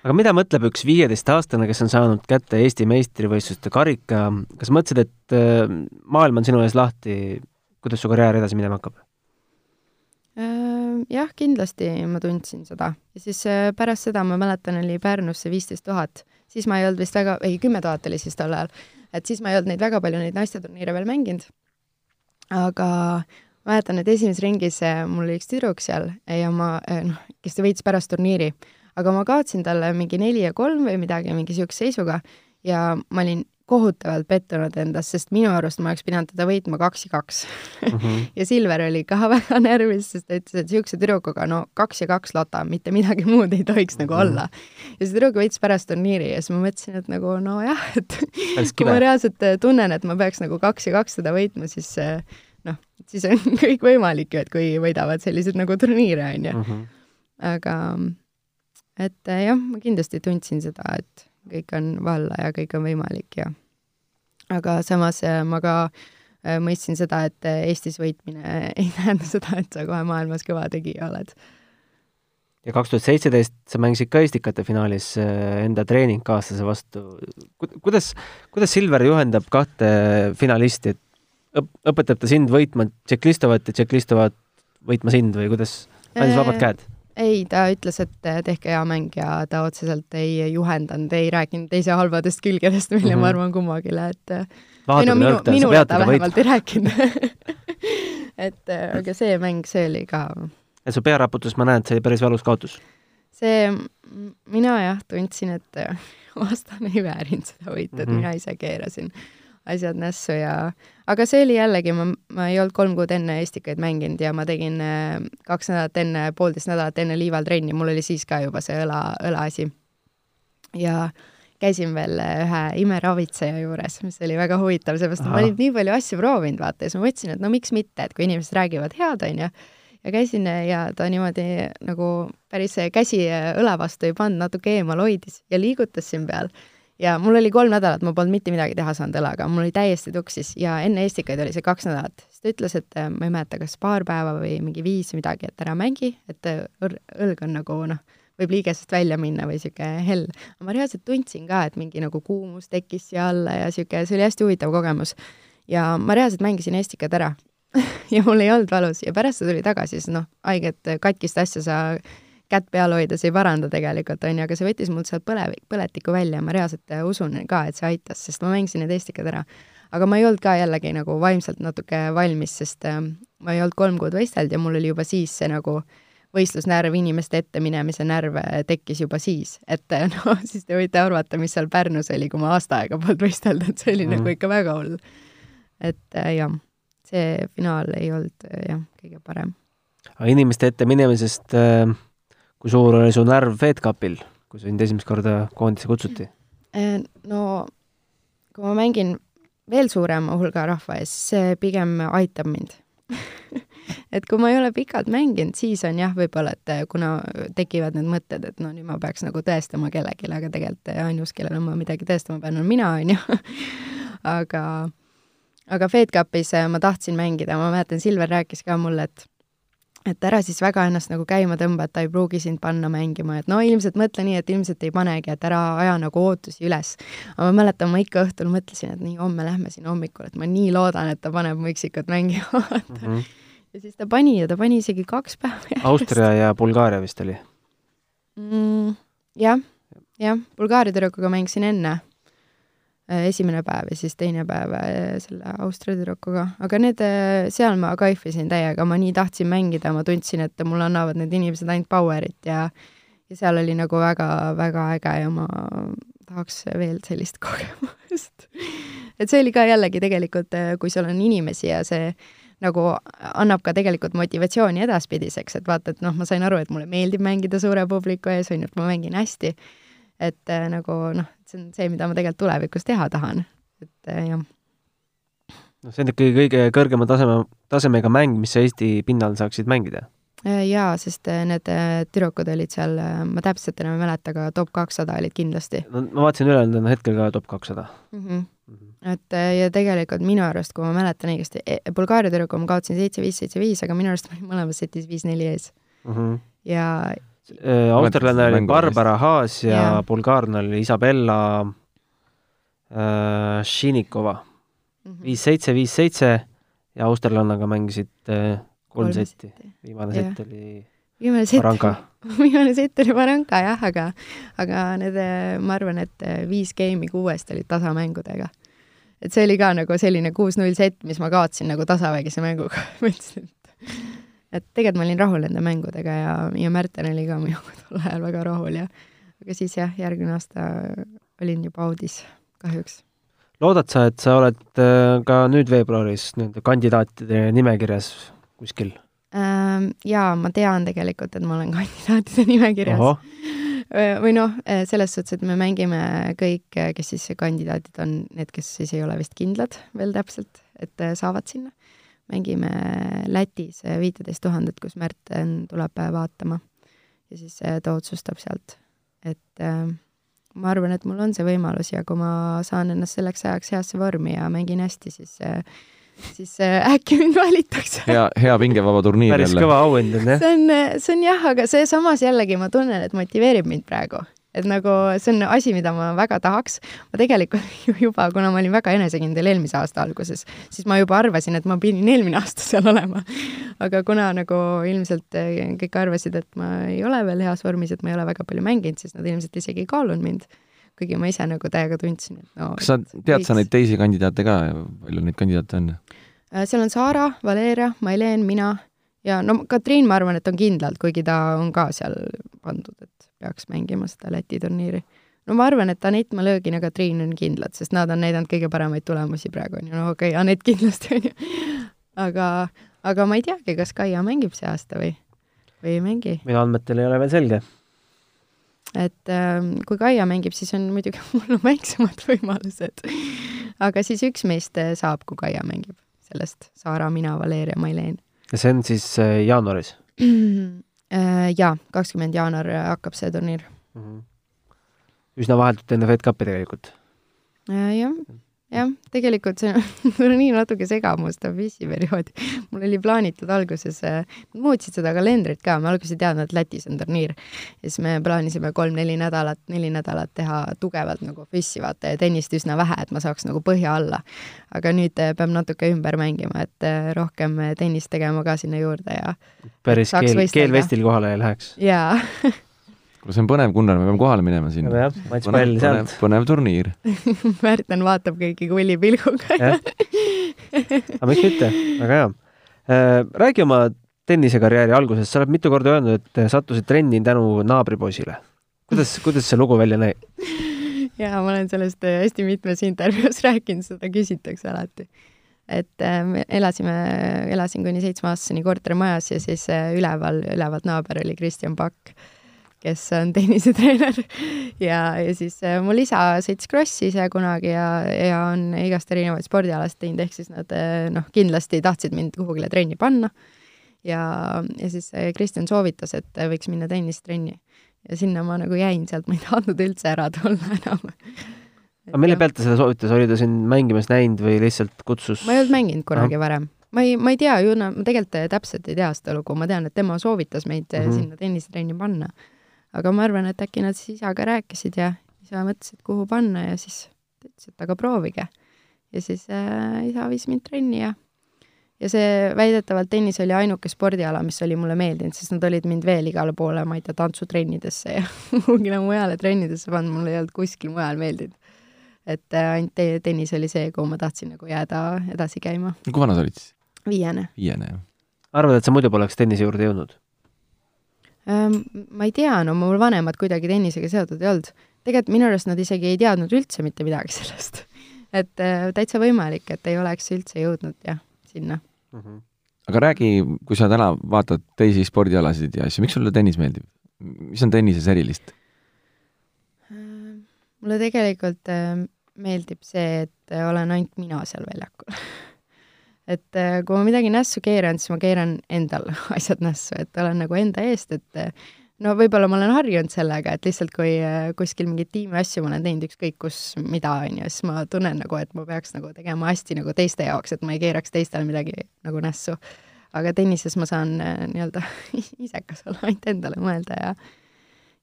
aga mida mõtleb üks viieteistaastane, kes on saanud kätte Eesti meistrivõistluste karika, kas mõtlesid, et äh, maailm on sinu ees lahti, kuidas su karjäär edasi minema hakkab? Äh, jah, kindlasti ma tundsin seda. Ja siis äh, pärast seda ma mäletan, oli Pärnus see viisteist tuhat, siis ma ei olnud vist väga, ei, kümme tuhat oli siis tol ajal, et siis ma ei olnud neid väga palju neid naisteturniire veel mänginud. aga mäletan, et esimeses ringis mul oli üks tüdruk seal ja ma, noh, kes võitis pärast turniiri aga ma kaotasin talle mingi neli ja kolm või midagi, mingi niisuguse seisuga ja ma olin kohutavalt pettunud endas, sest minu arust ma oleks pidanud teda võitma kaks ja kaks mm. -hmm. ja Silver oli ka väga närvis, sest ta ütles, et niisuguse tüdrukuga no kaks ja kaks lota, mitte midagi muud ei tohiks nagu mm -hmm. olla. ja see tüdruk võitis pärast turniiri ja siis ma mõtlesin, et nagu nojah, et kui ma reaalselt äh, tunnen, et ma peaks nagu kaks ja kaks teda võitma, siis äh, noh, siis on kõik võimalik ju, et kui võidavad sellised nagu turniire, on ju. Mhm. aga et äh, jah, ma kindlasti tundsin seda, et kõik on valla ja kõik on võimalik ja aga samas äh, ma ka äh, mõistsin seda, et Eestis võitmine ei tähenda seda, et sa kohe maailmas kõva tegija oled. ja kaks tuhat seitseteist sa mängisid ka Estikate finaalis enda treeningkaaslase vastu. kuidas, kuidas Silver juhendab kahte finalisti, et õp-, õpetab ta sind võitma Tšeklistovat ja Tšeklistovat võitma sind või kuidas, andis vabad käed? Ei, ta ütles, et tehke hea mäng ja ta otseselt ei juhendanud, ei rääkinud teise halbadest külgedest meile mm, -hmm. ma arvan, kummagile, et ei no minu, minule ta vähemalt võit. ei rääkinud et aga see mäng, see oli ka et su pearaputus, ma näen, et see oli päris valus kaotus. see, mina jah, tundsin, et vastane ei väärinud seda võitu, et mm -hmm. mina ise keerasin asjad nässu ja aga see oli jällegi, ma, ma ei olnud kolm kuud enne Estikaid mänginud ja ma tegin äh, kaks nädalat enne, poolteist nädalat enne Liival trenni, mul oli siis ka juba see õla, õlaasi. ja käisin veel äh, ühe imeravitseja juures, mis oli väga huvitav, seepärast ma olin nii palju asju proovinud, vaata, ja siis ma mõtlesin, et no miks mitte, et kui inimesed räägivad head, onju, ja käisin ja ta niimoodi nagu päris käsi õla vastu ei pannud, natuke eemal hoidis ja liigutas siin peal ja mul oli kolm nädalat, ma polnud mitte midagi teha saanud õlaga, mul oli täiesti tuksis ja enne Estikaid oli see kaks nädalat. siis ta ütles, et äh, ma ei mäleta, kas paar päeva või mingi viis või midagi, et ära mängi, et äh, õlg on nagu noh, võib liigesest välja minna või niisugune hell. ma reaalselt tundsin ka, et mingi nagu kuumus tekkis siia alla ja niisugune, see oli hästi huvitav kogemus. ja ma reaalselt mängisin Estikad ära ja mul ei olnud valus ja pärast ta tuli tagasi, sest noh, haiget katkist asja sa kätt peal hoides ei paranda tegelikult, on ju, aga see võttis mult sealt põle, põletikku välja ja ma reaalselt äh, usun ka, et see aitas, sest ma mängisin need Estikad ära. aga ma ei olnud ka jällegi nagu vaimselt natuke valmis, sest äh, ma ei olnud kolm kuud võistelnud ja mul oli juba siis see nagu võistlusnärv, inimeste ette minemise närv äh, tekkis juba siis, et noh, siis te võite arvata, mis seal Pärnus oli, kui ma aasta aega polnud võistelnud, et see oli mm. nagu ikka väga hull. et jah, see finaal ei olnud jah, kõige parem. aga inimeste ette minemisest äh kui suur oli su närv FedCupil, kui sind esimest korda koondise kutsuti? Äh, no kui ma mängin veel suurema hulga rahva ees, see pigem aitab mind et kui ma ei ole pikalt mänginud, siis on jah, võib-olla, et kuna tekivad need mõtted, et no nüüd ma peaks nagu tõestama kellelegi, aga tegelikult ainus, kellele ma midagi tõestama pean, on mina, on ju. aga, aga FedCupis ma tahtsin mängida, ma mäletan, Silver rääkis ka mulle, et et ära siis väga ennast nagu käima tõmba, et ta ei pruugi sind panna mängima, et no ilmselt mõtle nii, et ilmselt ei panegi, et ära aja nagu ootusi üles. aga ma mäletan, ma ikka õhtul mõtlesin, et nii, homme lähme sinna hommikul, et ma nii loodan, et ta paneb mu üksikut mängima mm. -hmm. ja siis ta pani ja ta pani isegi kaks päeva järjest. Austria ja Bulgaaria vist oli mm,? jah, jah, Bulgaaria tüdrukuga mängisin enne esimene päev ja siis teine päev äh, selle Austria tüdrukuga, aga need, äh, seal ma kaifisin täiega, ma nii tahtsin mängida, ma tundsin, et mulle annavad need inimesed ainult power'it ja ja seal oli nagu väga-väga äge ja ma tahaks veel sellist kogemust. et see oli ka jällegi tegelikult, kui sul on inimesi ja see nagu annab ka tegelikult motivatsiooni edaspidiseks, et vaata, et noh, ma sain aru, et mulle meeldib mängida suure publiku ees, on ju, et ma mängin hästi et äh, nagu noh, see on see, mida ma tegelikult tulevikus teha tahan, et äh, jah. no see on ikkagi kõige kõrgema taseme, tasemega mäng, mis sa Eesti pinnal saaksid mängida? Äh, jaa, sest need tüdrukud olid seal, ma täpselt enam ei mäleta, aga top kakssada olid kindlasti. no ma vaatasin üle, nad on hetkel ka top kakssada mm. -hmm et ja tegelikult minu arust, kui ma mäletan õigesti, e, Bulgaaria tüdrukuga ma kaotasin seitse-viis, seitse-viis, aga minu arust ma olin mõlemas setis viis-neli ees mm. -hmm. ja Äh, austerlane oli Barbara Haas ja yeah. bulgaarlane oli Isabella äh, Šinikova. Mhm. viis-seitse, viis-seitse ja austerlannega mängisid äh, kolm setti. viimane yeah. sett oli viimane sett, viimane sett oli Varanka jah, aga, aga need, äh, ma arvan, et äh, viis geimi kuuest olid tasamängudega. et see oli ka nagu selline kuus-null sett, mis ma kaotasin nagu tasavägise mänguga mõtlesin, et et tegelikult ma olin rahul nende mängudega ja, ja Märten oli ka minuga tol ajal väga rahul ja aga siis jah, järgmine aasta olin juba audis kahjuks. loodad sa, et sa oled äh, ka nüüd veebruaris nii-öelda kandidaatide nimekirjas kuskil? Ähm, jaa, ma tean tegelikult, et ma olen kandidaatide nimekirjas. Äh, või noh, äh, selles suhtes, et me mängime kõik, kes siis kandidaadid on, need, kes siis ei ole vist kindlad veel täpselt, et saavad sinna mängime Lätis viiteist tuhandet, kus Märten tuleb vaatama ja siis ta otsustab sealt. et äh, ma arvan, et mul on see võimalus ja kui ma saan ennast selleks ajaks heasse vormi ja mängin hästi, siis äh, siis äkki mind valitakse. hea, hea pingevaba turniir päris jälle. kõva auhind on jah? see on, see on jah, aga see samas jällegi ma tunnen, et motiveerib mind praegu et nagu see on asi, mida ma väga tahaks. ma tegelikult juba, kuna ma olin väga enesekindel eelmise aasta alguses, siis ma juba arvasin, et ma pidin eelmine aasta seal olema. aga kuna nagu ilmselt eh, kõik arvasid, et ma ei ole veel heas vormis, et ma ei ole väga palju mänginud, siis nad ilmselt isegi ei kaalunud mind. kuigi ma ise nagu täiega tundsin, et no kas sa tead võiks... sa neid teisi kandidaate ka, palju neid kandidaate on? Äh, seal on Saara, Valeria, Mailen, mina ja no Katriin, ma arvan, et on kindlalt, kuigi ta on ka seal pandud, et peaks mängima seda Läti turniiri. no ma arvan, et Anett Malõgin ja Katriin on kindlad, sest nad on näidanud kõige paremaid tulemusi praegu, on ju, no okei okay,, Anett kindlasti, on ju. aga, aga ma ei teagi, kas Kaia mängib see aasta või, või ei mängi. minu andmetel ei ole veel selge. et ähm, kui Kaia mängib, siis on muidugi mul on väiksemad võimalused. aga siis üks meist äh, saab, kui Kaia mängib, sellest Saara, mina, Valeria, Mailen. Ja see on siis äh, jaanuaris Äh, jaa, kakskümmend jaanuar hakkab see turniir mm. -hmm. üsna vahetult enne Fed Cupi tegelikult. Äh, jah, jah, tegelikult see turniir natuke segab mu seda püssiperioodi. mul oli plaanitud alguses, äh, muutsid seda kalendrit ka, ma alguses ei teadnud, et Lätis on turniir. ja siis me plaanisime kolm-neli nädalat, neli nädalat teha tugevalt nagu püssi, vaata, ja tennist üsna vähe, et ma saaks nagu põhja alla. aga nüüd äh, peab natuke ümber mängima, et äh, rohkem tennist tegema ka sinna juurde ja päris keel, keelvestil kohale ei läheks? jaa kuule, see on põnev, Gunnar, me peame kohale minema sinna. jah, matšpall sealt. põnev turniir Märten vaatab kõiki kulli pilguga aga miks mitte, väga hea äh,. räägi oma tennisekarjääri algusest, sa oled mitu korda öelnud, et sattusid trenni tänu naabripoisile. kuidas, kuidas see lugu välja näib? jaa, ma olen sellest äh, hästi mitmes intervjuus rääkinud, seda küsitakse alati. et äh, me elasime, elasin kuni seitsmeaastaseni kortermajas ja siis äh, üleval, ülevalt naaber oli Kristjan Pakk kes on tennisetreener ja, ja siis äh, mul isa sõitis krossi ise kunagi ja, ja on igast erinevaid spordialasid teinud, ehk siis nad äh, noh, kindlasti tahtsid mind kuhugile trenni panna. ja, ja siis Kristjan soovitas, et võiks minna tennistrenni. ja sinna ma nagu jäin sealt, ma ei tahtnud üldse ära tulla enam aga mille pealt ta seda soovitas, oli ta sind mängimas näinud või lihtsalt kutsus? ma ei olnud mänginud kunagi no. varem. ma ei, ma ei tea ju, no ma tegelikult täpselt ei tea seda lugu, ma tean, et tema soovitas meid mm -hmm. sinna tennistrenni panna. Aga ma arvan, et äkki nad siis isaga rääkisid ja isa mõtles, et kuhu panna ja siis ta ütles, et aga proovige. ja siis äh, isa viis mind trenni ja ja see väidetavalt tennis oli ainuke spordiala, mis oli mulle meeldinud, sest nad olid mind veel igale poole, ma ei tea, tantsutrennidesse ja kuhugile mujale trennidesse pannud, mul ei olnud kuskil mujal meeldinud et äh, ainult te tennis oli see, kuhu ma tahtsin nagu jääda edasi käima. kui vana sa olid siis? viiene. viiene, jah. arvad, et sa muidu poleks tennise juurde jõudnud? Ma ei tea, no mul vanemad kuidagi tennisega seotud ei olnud. tegelikult minu arust nad isegi ei teadnud üldse mitte midagi sellest. et täitsa võimalik, et ei oleks üldse jõudnud jah, sinna mm. -hmm. aga räägi, kui sa täna vaatad teisi spordialasid ja asju, miks sulle tennis meeldib? mis on tennises erilist? mulle tegelikult meeldib see, et olen ainult mina seal väljakul et äh, kui ma midagi nässu keeran, siis ma keeran endal asjad nässu, et olen nagu enda eest, et no võib-olla ma olen harjunud sellega, et lihtsalt kui kuskil mingeid tiimi asju ma olen teinud ükskõik kus mida, on ju, siis ma tunnen nagu, et ma peaks nagu tegema hästi nagu teiste jaoks, et ma ei keeraks teistele midagi nagu nässu. aga tennises ma saan nii-öelda isekas olla, ainult endale mõelda ja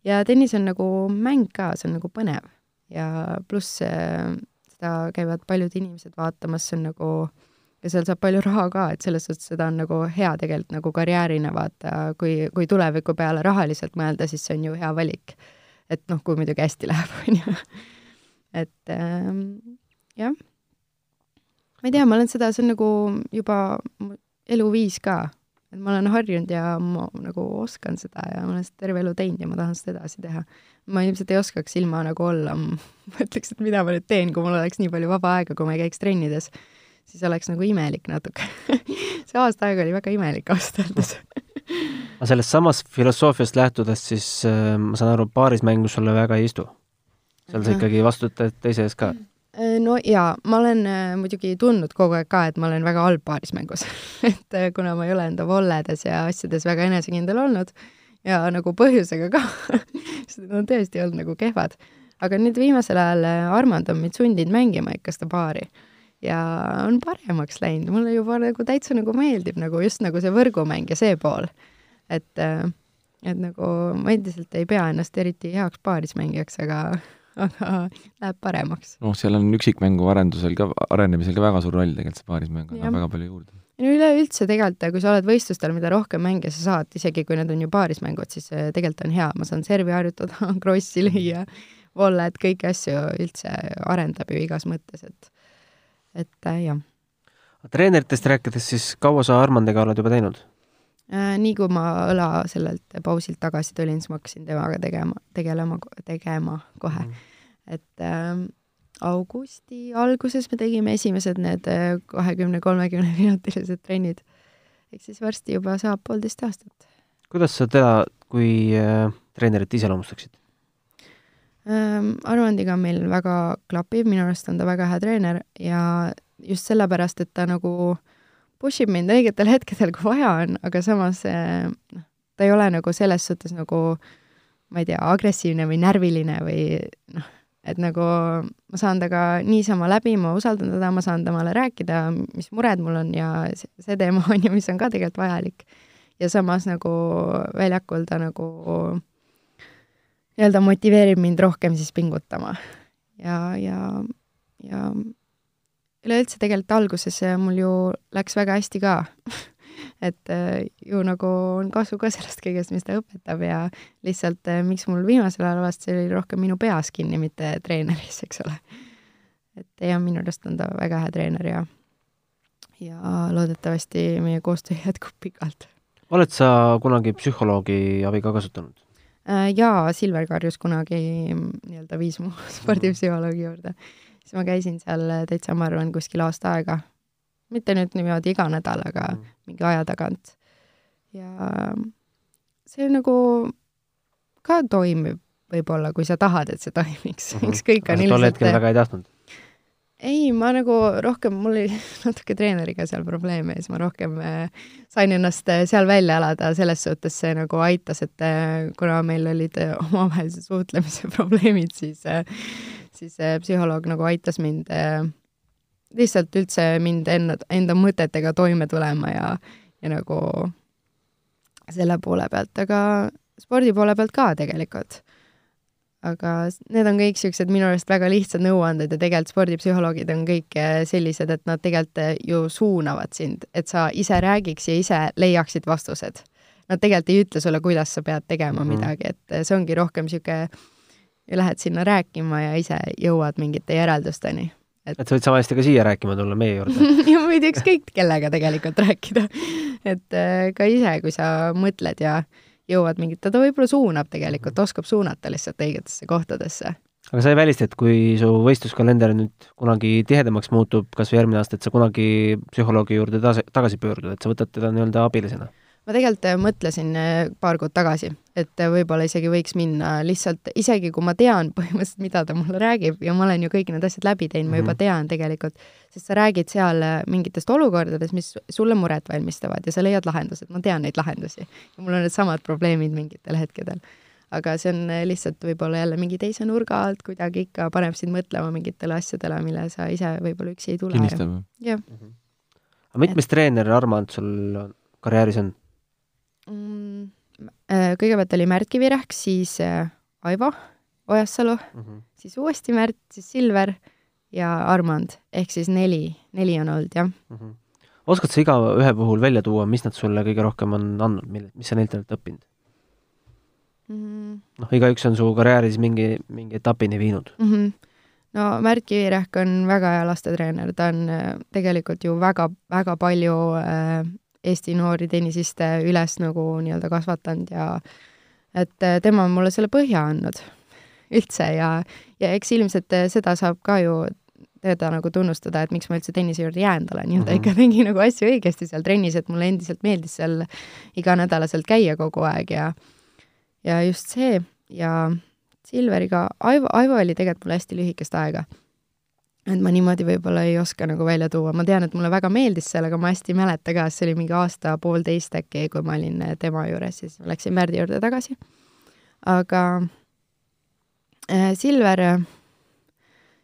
ja tennis on nagu mäng ka, see on nagu põnev ja pluss seda käivad paljud inimesed vaatamas, see on nagu ja seal saab palju raha ka, et selles suhtes seda on nagu hea tegelikult nagu karjäärina vaata, kui, kui tuleviku peale rahaliselt mõelda, siis see on ju hea valik. et noh, kui muidugi hästi läheb, on ju. et ähm, jah. ma ei tea, ma olen seda, see on nagu juba eluviis ka, et ma olen harjunud ja ma nagu oskan seda ja ma olen seda terve elu teinud ja ma tahan seda edasi teha ma ilmselt ei oskaks ilma nagu olla, ma ütleks, et mida ma nüüd teen, kui mul oleks nii palju vaba aega, kui ma ei käiks trennides, siis oleks nagu imelik natuke. See aasta aega oli väga imelik ausalt öeldes. Aga sellest samast filosoofiast lähtudes, siis äh, ma saan aru, paarismängus sulle väga ei istu. seal sa ikkagi vastutad teise ees ka. Äh, no jaa, ma olen äh, muidugi tundnud kogu aeg ka, et ma olen väga halb paarismängus et äh, kuna ma ei ole enda volledes ja asjades väga enesekindel olnud ja nagu põhjusega ka sest nad on tõesti olnud nagu kehvad. aga nüüd viimasel ajal äh, Armand on mind sundinud mängima ikka seda paari ja on paremaks läinud, mulle juba nagu täitsa nagu meeldib nagu just nagu see võrgumäng ja see pool. et, äh, et nagu ma endiselt ei pea ennast eriti heaks paarismängijaks, aga aga läheb paremaks. noh, seal on üksikmängu arendusel ka, arenemisel ka väga suur roll tegelikult, see paarismäng annab väga palju juurde no üleüldse tegelikult, kui sa oled võistlustel, mida rohkem mänge sa saad, isegi kui need on ju paarismängud, siis äh, tegelikult on hea, ma saan servi harjutada, krossi lüüa, vollet, kõiki asju üldse arendab ju igas mõttes, et, et äh, jah. treeneritest rääkides, siis kaua sa Armandiga oled juba teinud äh,? nii kui ma õla sellelt pausilt tagasi tulin, siis ma hakkasin temaga tegema, tegelema, tegema kohe mm. et äh, augusti alguses me tegime esimesed need äh, kahekümne, kolmekümne minutilised trennid. ehk siis varsti juba saab poolteist aastat. kuidas sa teda kui äh, treenerit iseloomustaksid ähm,? Armandiga meil väga klapib, minu arust on ta väga hea treener ja just sellepärast, et ta nagu push ib mind õigetel hetkedel, kui vaja on, aga samas äh, noh, ta ei ole nagu selles suhtes nagu ma ei tea, agressiivne või närviline või noh, et nagu ma saan temaga niisama läbi, ma usaldan teda, ma saan temale rääkida, mis mured mul on ja see teema on ju, mis on ka tegelikult vajalik. ja samas nagu väljakul ta nagu nii-öelda motiveerib mind rohkem siis pingutama. ja, ja, ja üleüldse tegelikult alguses mul ju läks väga hästi ka et äh, ju nagu on kasu ka sellest kõigest, mis ta õpetab ja lihtsalt äh, miks mul viimasel ajal vast see oli rohkem minu peas kinni, mitte treeneris, eks ole. et ja minu arust on ta väga hea treener ja, ja loodetavasti meie koostöö jätkub pikalt. oled sa kunagi psühholoogi abi ka kasutanud? Äh, jaa, Silver karjus kunagi nii-öelda viis mu spordipsühholoogi juurde. siis ma käisin seal täitsa, ma arvan, kuskil aasta aega mitte nüüd niimoodi iga nädal, aga mm. mingi aja tagant. ja see nagu ka toimib võib-olla, kui sa tahad, et see toimiks mm -hmm. ükskõik on ilmselt tol hetkel väga ei tahtnud? Ei, ma nagu rohkem, mul oli natuke treeneriga seal probleeme ja siis ma rohkem äh, sain ennast äh, seal välja elada, selles suhtes see nagu aitas, et äh, kuna meil olid omavahelise suhtlemise probleemid, siis, siis psühholoog nagu aitas mind lihtsalt üldse mind enda, enda mõtetega toime tulema ja, ja nagu selle poole pealt, aga spordi poole pealt ka tegelikult aga need on kõik niisugused minu arust väga lihtsad nõuanded ja tegelikult spordipsühholoogid on kõik eh, sellised, et nad tegelikult eh, ju suunavad sind, et sa ise räägiks ja ise leiaksid vastused. Nad tegelikult ei ütle sulle, kuidas sa pead tegema mm -hmm. midagi, et eh, see ongi rohkem niisugune, lähed sinna rääkima ja ise jõuad mingite järeldusteni. et, et sa võid sama hästi ka siia rääkima tulla, meie juurde ja võid ükskõik kellega tegelikult rääkida. et ka ise, kui sa mõtled ja jõuad mingit, ta võib-olla suunab tegelikult, oskab suunata lihtsalt õigetesse kohtadesse. aga sa ei välista, et kui su võistluskalender nüüd kunagi tihedamaks muutub, kas või järgmine aasta, et sa kunagi psühholoogi juurde tagasi pöördud, et sa võtad teda nii-öelda abilisena? Ma tegelikult äh, mõtlesin äh, paar kuud tagasi, et äh, võib-olla isegi võiks minna lihtsalt, isegi kui ma tean põhimõtteliselt, mida ta mulle räägib ja ma olen ju kõik need asjad läbi teinud, ma juba mhm. tean tegelikult, sest sa räägid seal mingitest olukordadest, mis sulle muret valmistavad ja sa leiad lahendused, ma tean neid lahendusi. ja mul on needsamad probleemid mingitel hetkedel. aga see on lihtsalt võib-olla jälle mingi teise nurga alt kuidagi ikka paneb sind mõtlema mingitele asjadele, mille sa ise võib-olla üksi ei tule. kinnistab? jah. Mhm. aga mitmes et... treener Armand sul karjääris on? Mm,? kõigepealt oli Märt Kivirähk, siis äh, Aivo Ojassalu mm, -hmm. siis uuesti Märt, siis Silver ja Armand, ehk siis neli, neli on olnud, jah mm. -hmm. oskad sa igaühe puhul välja tuua, mis nad sulle kõige rohkem on andnud, mille, mis sa neilt oled õppinud mm -hmm.? noh, igaüks on su karjääris mingi, mingi etapini viinud mm. -hmm no Märt Kivirähk on väga hea lastetreener, ta on tegelikult ju väga, väga palju äh, Eesti noori tennisiste üles nagu nii-öelda kasvatanud ja et äh, tema on mulle selle põhja andnud üldse ja, ja eks ilmselt äh, seda saab ka ju teda nagu tunnustada, et miks ma üldse tennise juurde jäänud olen ta mm -hmm. ikka tegi nagu asju õigesti seal trennis, et mulle endiselt meeldis seal iganädalaselt käia kogu aeg ja ja just see ja Silveriga, Aivo, Aivo oli tegelikult mul hästi lühikest aega et ma niimoodi võib-olla ei oska nagu välja tuua, ma tean, et mulle väga meeldis seal, aga ma hästi ei mäleta ka, see oli mingi aasta-poolteist äkki, kui ma olin äh, tema juures, siis läksin Märdi juurde tagasi. aga äh, Silver,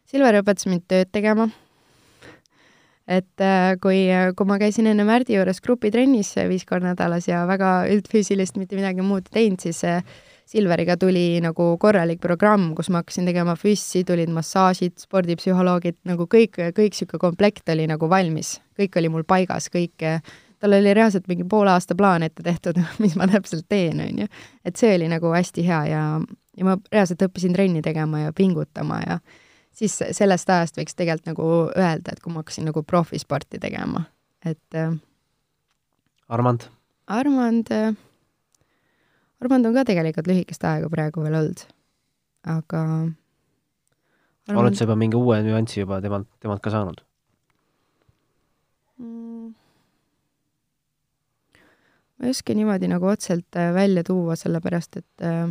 Silver õpetas mind tööd tegema. et äh, kui, kui ma käisin enne Märdi juures grupitrennis viis korda nädalas ja väga üldfüüsilist mitte midagi muud teinud, siis äh, Silveriga tuli nagu korralik programm, kus ma hakkasin tegema füssi, tulid massaažid, spordipsühholoogid, nagu kõik, kõik niisugune komplekt oli nagu valmis, kõik oli mul paigas, kõik, tal oli reaalselt mingi poole aasta plaan ette tehtud, mis ma täpselt teen, on ju. et see oli nagu hästi hea ja, ja ma reaalselt õppisin trenni tegema ja pingutama ja siis sellest ajast võiks tegelikult nagu öelda, et kui ma hakkasin nagu profisporti tegema, et Armand? Armand Armand on ka tegelikult lühikest aega praegu veel olnud, aga Armand... oled sa juba mingi uue nüansi juba temalt, temalt ka saanud mm.? ma ei oska niimoodi nagu otseselt äh, välja tuua, sellepärast et äh,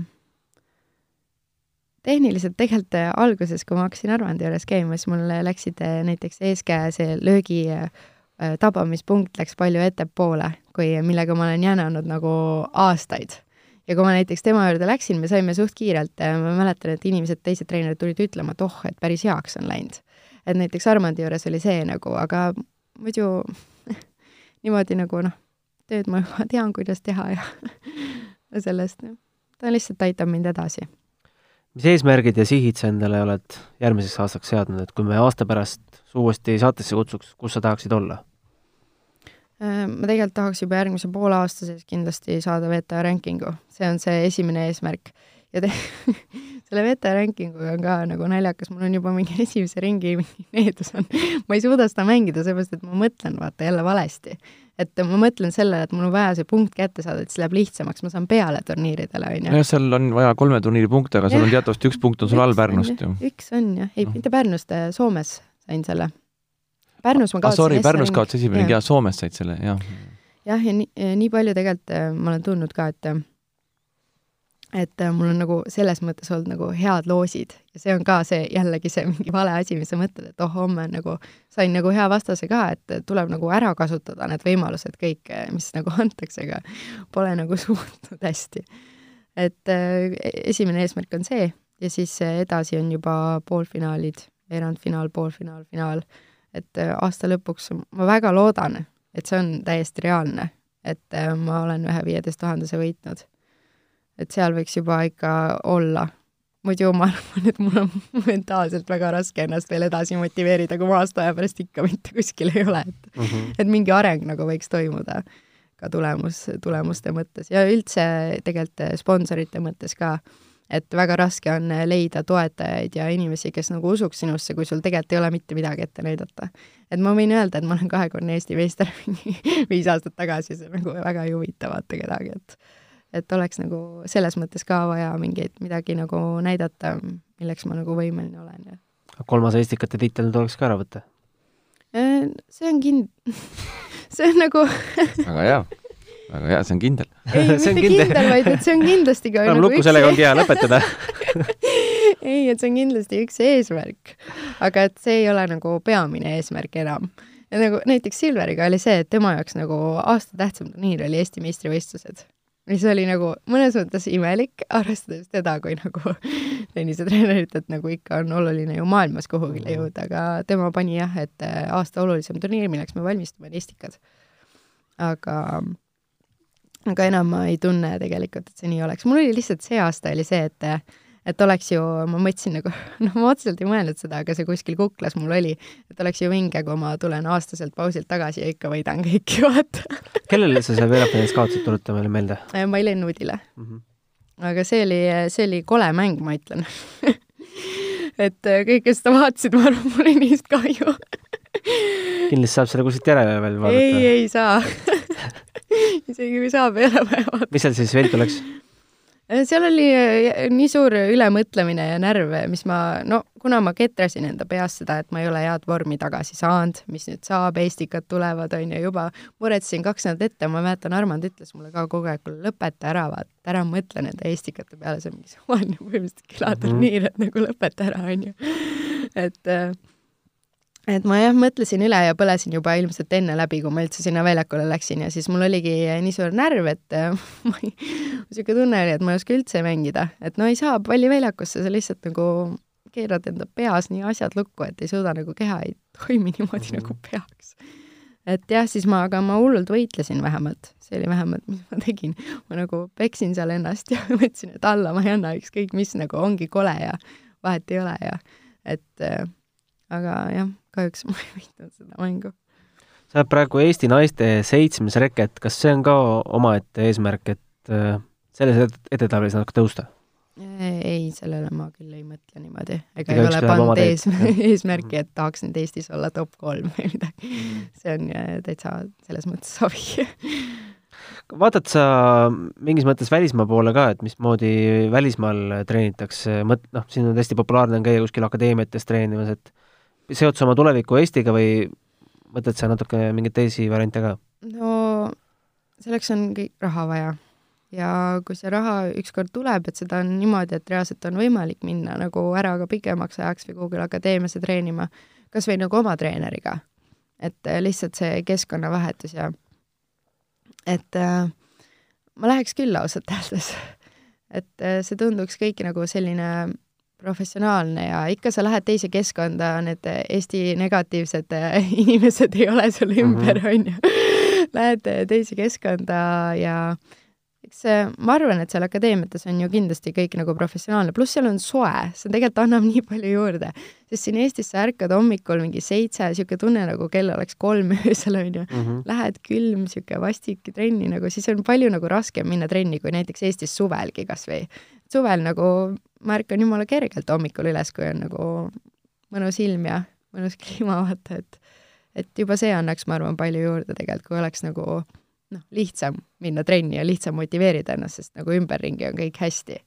tehniliselt tegelikult äh, alguses, kui ma hakkasin Armandi juures käima, siis mul läksid näiteks eeskäe see löögi tabamispunkt läks palju ettepoole, kui, millega ma olen jänanud nagu aastaid ja kui ma näiteks tema juurde läksin, me saime suht kiirelt, ma mäletan, et inimesed, teised treenerid tulid ütlema, et oh, et päris heaks on läinud. et näiteks Armandi juures oli see nagu, aga muidu niimoodi nagu noh, tööd ma juba tean, kuidas teha ja sellest, ta lihtsalt aitab mind edasi. mis eesmärgid ja sihid sa endale oled järgmiseks aastaks seadnud, et kui me aasta pärast su uuesti saatesse kutsuks, kus sa tahaksid olla? Äh, ma tegelikult tahaks juba järgmise poole aasta sees kindlasti saada VTA rankingu, see on see esimene eesmärk. ja te- selle VTA rankinguga on ka nagu naljakas, mul on juba mingi esimese ringi needus on, ma ei suuda seda mängida, sellepärast et ma mõtlen vaata jälle valesti. et ma mõtlen sellele, et mul on vaja see punkt kätte saada, et siis läheb lihtsamaks, ma saan peale turniiridele, on ju. nojah, seal on vaja kolme turniiri punkte, aga sul on teatavasti üks punkt on sul all Pärnust ju. üks on jah, ei no., mitte Pärnust, Soomes sain selle Pärnus ma kaotasin ah, sorry, Pärnus kaotasid esimene ring ja Soomes said selle, jah. jah, ja nii, nii palju tegelikult äh, ma olen tundnud ka, et et äh, mul on nagu selles mõttes olnud nagu head loosid ja see on ka see jällegi see mingi vale asi, mis sa mõtled, et oh, homme on nagu, sain nagu hea vastase ka, et tuleb nagu ära kasutada need võimalused kõik, mis nagu antakse, aga pole nagu suutnud hästi. et äh, esimene eesmärk on see ja siis edasi on juba poolfinaalid, veerandfinaal, poolfinaal, finaal. Et äh, aasta lõpuks ma väga loodan, et see on täiesti reaalne, et äh, ma olen ühe viieteist tuhandese võitnud. et seal võiks juba ikka olla. muidu ma arvan, et mul on mentaalselt väga raske ennast veel edasi motiveerida, kui ma aasta aja pärast ikka mitte kuskil ei ole, et mm, -hmm. et mingi areng nagu võiks toimuda ka tulemus, tulemuste mõttes ja üldse tegelikult sponsorite mõttes ka et väga raske on leida toetajaid ja inimesi, kes nagu usuks sinusse, kui sul tegelikult ei ole mitte midagi ette näidata. et ma võin öelda, et ma olen kahekordne Eesti meister viis aastat tagasi, see nagu väga ei huvita vaata kedagi, et et oleks nagu selles mõttes ka vaja mingeid, midagi nagu näidata, milleks ma nagu võimeline olen ja kolmas Estikate tiitel tuleks ka ära võtta? Äh, see on kind- see on nagu väga hea väga hea, see on kindel. ei, mitte kindel, kindel, vaid et see on kindlasti ka nagu lukku, sellega ongi hea lõpetada ei, et see on kindlasti üks eesmärk. aga et see ei ole nagu peamine eesmärk enam. ja nagu näiteks Silveriga oli see, et tema jaoks nagu aasta tähtsam turniir oli Eesti meistrivõistlused mis oli nagu mõnes mõttes imelik, arvestades teda kui nagu tennisetreenerit, et nagu ikka on oluline ju maailmas kuhugile jõuda, aga tema pani jah, et aasta olulisem turniir, milleks me valmistume, on Estikad. aga aga enam ma ei tunne tegelikult, et see nii oleks. mul oli lihtsalt see aasta oli see, et et oleks ju, ma mõtlesin nagu, noh, ma otseselt ei mõelnud seda, aga see kuskil kuklas mul oli, et oleks ju vinge, kui ma tulen aastaselt pausilt tagasi ja ikka võidan kõiki, vaata. kellele sa seal veerandfinaalis kaotasid, tuleta meile meelde? Äh, Mailen Nuudile mm. -hmm. aga see oli, see oli kole mäng, ma ütlen et äh, kõik, kes seda vaatasid, ma arvan, mul oli neist kahju kindlasti saab selle kuskilt järele veel vaadata. ei, ei saa isegi kui saab, ei ole vaja vaadata. mis seal siis viltu läks? Äh, seal oli äh, nii suur ülemõtlemine ja närve, mis ma, no kuna ma ketrasin enda peas seda, et ma ei ole head vormi tagasi saanud, mis nüüd saab, Eestikad tulevad, on ju, juba muretsesin kaks nädalat ette, ma mäletan, Armand ütles mulle ka kogu aeg, kuule lõpeta ära, vaata, ära mõtle nende Eestikate peale, see on mingi suvaline põhimõtteliselt külaturniir mm, -hmm. et nagu lõpeta ära, on ju. et äh, et ma jah, mõtlesin üle ja põlesin juba ilmselt enne läbi, kui ma üldse sinna väljakule läksin ja siis mul oligi nii suur närv, et äh, ma ei, niisugune tunne oli, et ma ei oska üldse mängida, et no ei saa palliväljakusse, sa lihtsalt nagu keerad enda peas nii asjad lukku, et ei suuda nagu keha ei toimi niimoodi mm -hmm. nagu peaks. et jah, siis ma, aga ma hullult võitlesin vähemalt, see oli vähemalt, mis ma tegin. ma nagu peksin seal ennast ja mõtlesin, et alla ma ei anna, ükskõik mis nagu ongi kole ja vahet ei ole ja et äh, aga jah, kahjuks ma ei võitnud seda mängu. sa oled praegu Eesti naiste seitsmes reket, kas see on ka omaette eesmärk, et äh, selles edetabelis natuke tõusta? ei, sellele ma küll ei mõtle niimoodi. ega ei ole pannud ees, eesmärki, et tahaks nüüd Eestis olla top kolm või midagi. see on äh, täitsa selles mõttes sobi vaatad sa mingis mõttes välismaa poole ka, et mismoodi välismaal treenitakse, mõt-, noh, siin on hästi populaarne on käia kuskil akadeemiates treenimas, et seod sa oma tuleviku Eestiga või mõtled sa natuke mingeid teisi variante ka? no selleks on raha vaja. ja kui see raha ükskord tuleb, et seda on niimoodi, et reaalselt on võimalik minna nagu ära ka pikemaks ajaks või kuhugile akadeemiasse treenima, kas või nagu oma treeneriga. et äh, lihtsalt see keskkonnavahetus ja et äh, ma läheks küll ausalt öeldes. et äh, see tunduks kõik nagu selline professionaalne ja ikka sa lähed teise keskkonda, need Eesti negatiivsed inimesed ei ole sul ümber, mhm. on ju. Lähed teise keskkonda ja eks ma arvan, et seal akadeemiates on ju kindlasti kõik nagu professionaalne, pluss seal on soe, see tegelikult annab nii palju juurde. sest siin Eestis sa ärkad hommikul mingi seitse, niisugune tunne nagu kell oleks kolm öösel, on ju mm. -hmm. Lähed külm, niisugune vastik trenni nagu, siis on palju nagu raskem minna trenni kui näiteks Eestis suvelgi kas või. suvel nagu ma ärkan jumala kergelt hommikul üles, kui on nagu mõnus ilm ja mõnus kliima, vaata, et et juba see annaks, ma arvan, palju juurde tegelikult, kui oleks nagu noh, lihtsam minna trenni ja lihtsam motiveerida ennast, sest nagu ümberringi on kõik hästi.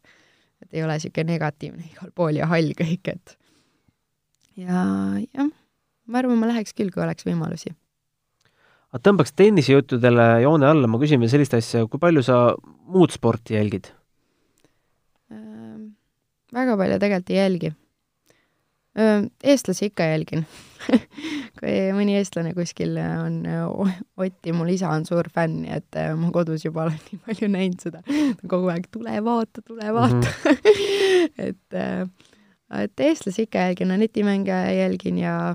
et ei ole niisugune negatiivne igal pool ja hall kõik, et ja jah, ma arvan, ma läheks küll, kui oleks võimalusi. aga tõmbaks tennisejuttudele joone alla, ma küsin veel sellist asja, kui palju sa muud sporti jälgid? Väga palju tegelikult ei jälgi. eestlasi ikka jälgin kui mõni eestlane kuskil on Otti, mul isa on suur fänn, nii et ma kodus juba olen nii palju näinud seda. kogu aeg tule vaata, tule vaata mm. -hmm. et, et eestlasi ikka jälgin, netimänge jälgin ja,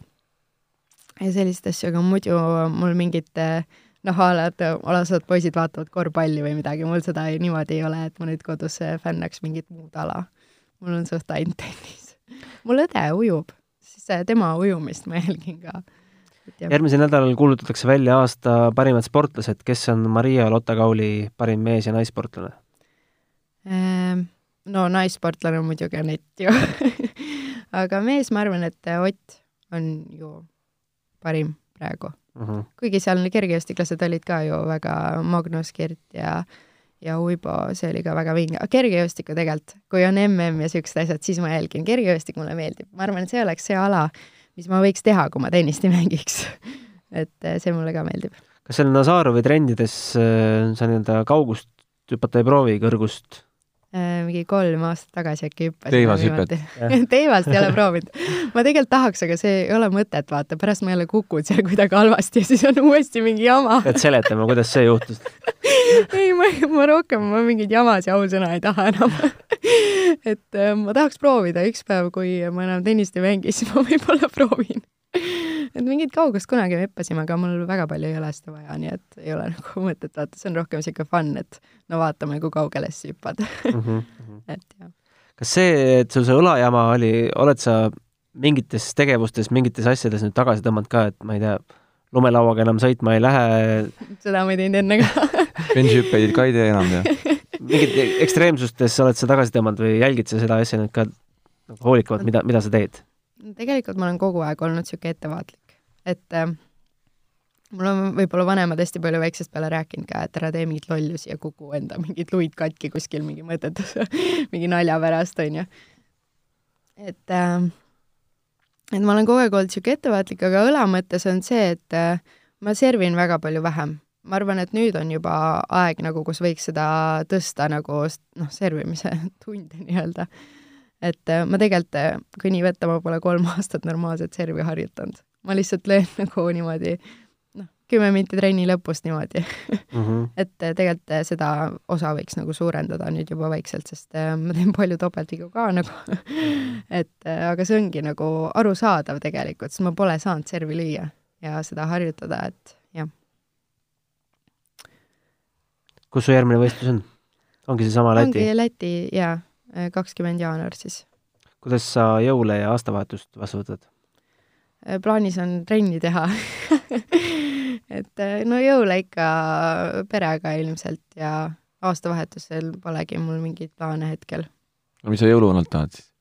ja selliseid asju, aga muidu mul mingit noh, a la, et alased poisid vaatavad korvpalli või midagi, mul seda ei, niimoodi ei ole, et ma nüüd kodus fännaks mingit muud ala mul on suht ainult tennis. mul õde ujub, siis tema ujumist ma jälgin ka. järgmisel nädalal kuulutatakse välja aasta parimad sportlased, kes on Maria Lotta-Kauli parim mees- ja naissportlane ehm,? no naissportlane on muidugi Anett ju aga mees, ma arvan, et Ott on ju parim praegu uh. Mhm. -huh. kuigi seal kergejõustiklased olid ka ju väga Magnus Kirt ja äh, ja uibo, see oli ka väga vinge, aga kergejõustiku tegelikult, kui on mm ja siuksed asjad, siis ma jälgin, kergejõustik mulle meeldib, ma arvan, et see oleks see ala, mis ma võiks teha, kui ma tennist ei mängiks et eh, see mulle ka meeldib. kas seal Nazarovi trennides eh, sa nii-öelda kaugust hüpata ei proovi, kõrgust? Äh, mingi kolm aastat tagasi äkki hüppasin. teivashüpet. teivast ei ole proovinud. ma tegelikult tahaks, aga see ei ole mõtet, vaata, pärast ma jälle kukun seal kuidagi halvasti ja siis on uuesti mingi jama. pead seletama, kuidas see juhtus ei, ma, ma rohkem, ma mingeid jamasid ausõna ei taha enam et äh, ma tahaks proovida üks päev, kui ma enam tennist ei mängi, siis ma võib-olla proovin et mingit kaugust kunagi hüppasime, aga mul väga palju ei ole seda vaja, nii et ei ole nagu mõtet, vaata, see on rohkem niisugune fun, et no vaatame, kui kaugele sa hüppad mm. -hmm. et jah. kas see, et sul see õlajama oli, oled sa mingites tegevustes, mingites asjades nüüd tagasi tõmmanud ka, et ma ei tea, lumelauaga enam sõitma ei lähe? seda ma ei teinud enne ka bensihüppeid ka ei tee enam, jah? mingit ekstreemsustes oled sa tagasi tõmmanud või jälgid sa seda asja nüüd ka nagu hoolikavalt, mida, mida sa teed? tegelikult ma olen kogu aeg olnud niisugune ettevaatlik, et äh, mul on võib-olla vanemad hästi palju väiksest peale rääkinud ka, et ära tee mingeid lollusi ja kuku enda mingeid luid katki kuskil mingi mõttetus mingi nalja pärast, onju. et äh, et ma olen kogu aeg olnud niisugune ettevaatlik, aga õla mõttes on see, et äh, ma servin väga palju vähem. ma arvan, et nüüd on juba aeg nagu, kus võiks seda tõsta nagu noh, servimise tunde nii-öelda et äh, ma tegelikult, äh, kui nii võtta, ma pole kolm aastat normaalset servi harjutanud. Ma lihtsalt löön nagu niimoodi noh, kümme minti trenni lõpust niimoodi mm. -hmm. et äh, tegelikult seda osa võiks nagu suurendada nüüd juba vaikselt, sest ma teen palju topeltvigu ka nagu et aga see ongi nagu arusaadav tegelikult, sest ma pole saanud servi lüüa ja seda harjutada, et jah. kus su järgmine võistlus on? ongi seesama Läti? ongi Läti, jaa kakskümmend jaanuar siis. kuidas sa jõule ja aastavahetust vastu võtad? Äh, plaanis on trenni teha et äh, no jõule ikka perega ilmselt ja aastavahetusel polegi mul mingeid plaane hetkel. no mis sa jõuluvanalt tahad siis?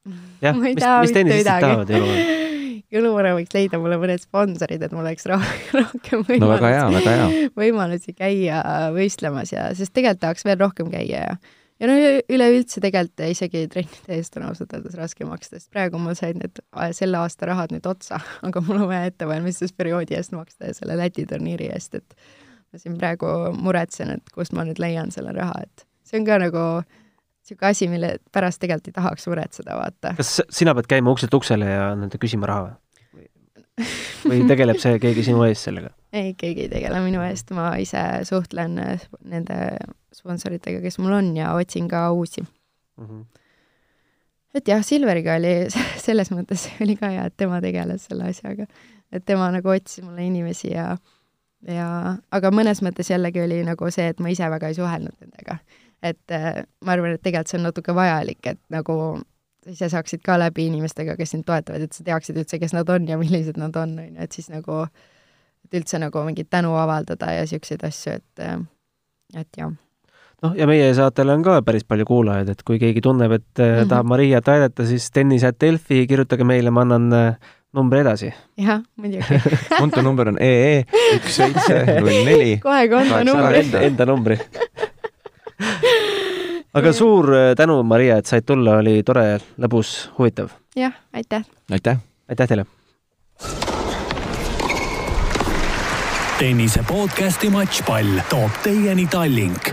jah, mis, mis tennisistid tahavad jõuluvanalt? jõuluvana võiks leida mulle mõned sponsorid, et mul oleks rohkem võimalusi no väga hea, väga hea. võimalusi käia võistlemas ja, sest tegelikult tahaks veel rohkem käia ja ja no üleüldse tegelikult isegi trennide eest on ausalt öeldes raske maksta, sest praegu mul said need selle aasta rahad nüüd otsa, aga mul on vaja ettevalmistusperioodi eest maksta ja selle Läti turniiri eest, et ma siin praegu muretsen, et kust ma nüüd leian selle raha, et see on ka nagu niisugune asi, mille pärast tegelikult ei tahaks muretseda, vaata. kas sina pead käima ukselt uksele ja nende küsima raha või? Või tegeleb see keegi sinu eest sellega? ei, keegi ei tegele minu eest, ma ise suhtlen nende sponsoritega, kes mul on ja otsin ka uusi mm. -hmm. et jah, Silveriga oli selles mõttes oli ka hea, et tema tegeles selle asjaga, et tema nagu otsis mulle inimesi ja ja, aga mõnes mõttes jällegi oli nagu see, et ma ise väga ei suhelnud nendega. et äh, ma arvan, et tegelikult see on natuke vajalik, et nagu ise saaksid ka läbi inimestega, kes sind toetavad, et sa teaksid üldse, kes nad on ja millised nad on, on ju, et siis nagu, et üldse nagu mingit tänu avaldada ja niisuguseid asju, et, et jah noh, ja meie saatel on ka päris palju kuulajaid, et kui keegi tunneb, et mm -hmm. tahab Mariat aidata, siis tennis.delfi, kirjutage meile, ma annan äh, numbri edasi. jah, muidugi kontonumber on EE üks seitse null neli. kohe kontonumbri. Enda, enda numbri aga suur äh, tänu, Maria, et said tulla, oli tore, lõbus, huvitav. jah, aitäh. aitäh. aitäh teile. tennise podcasti Matšpall toob teieni Tallink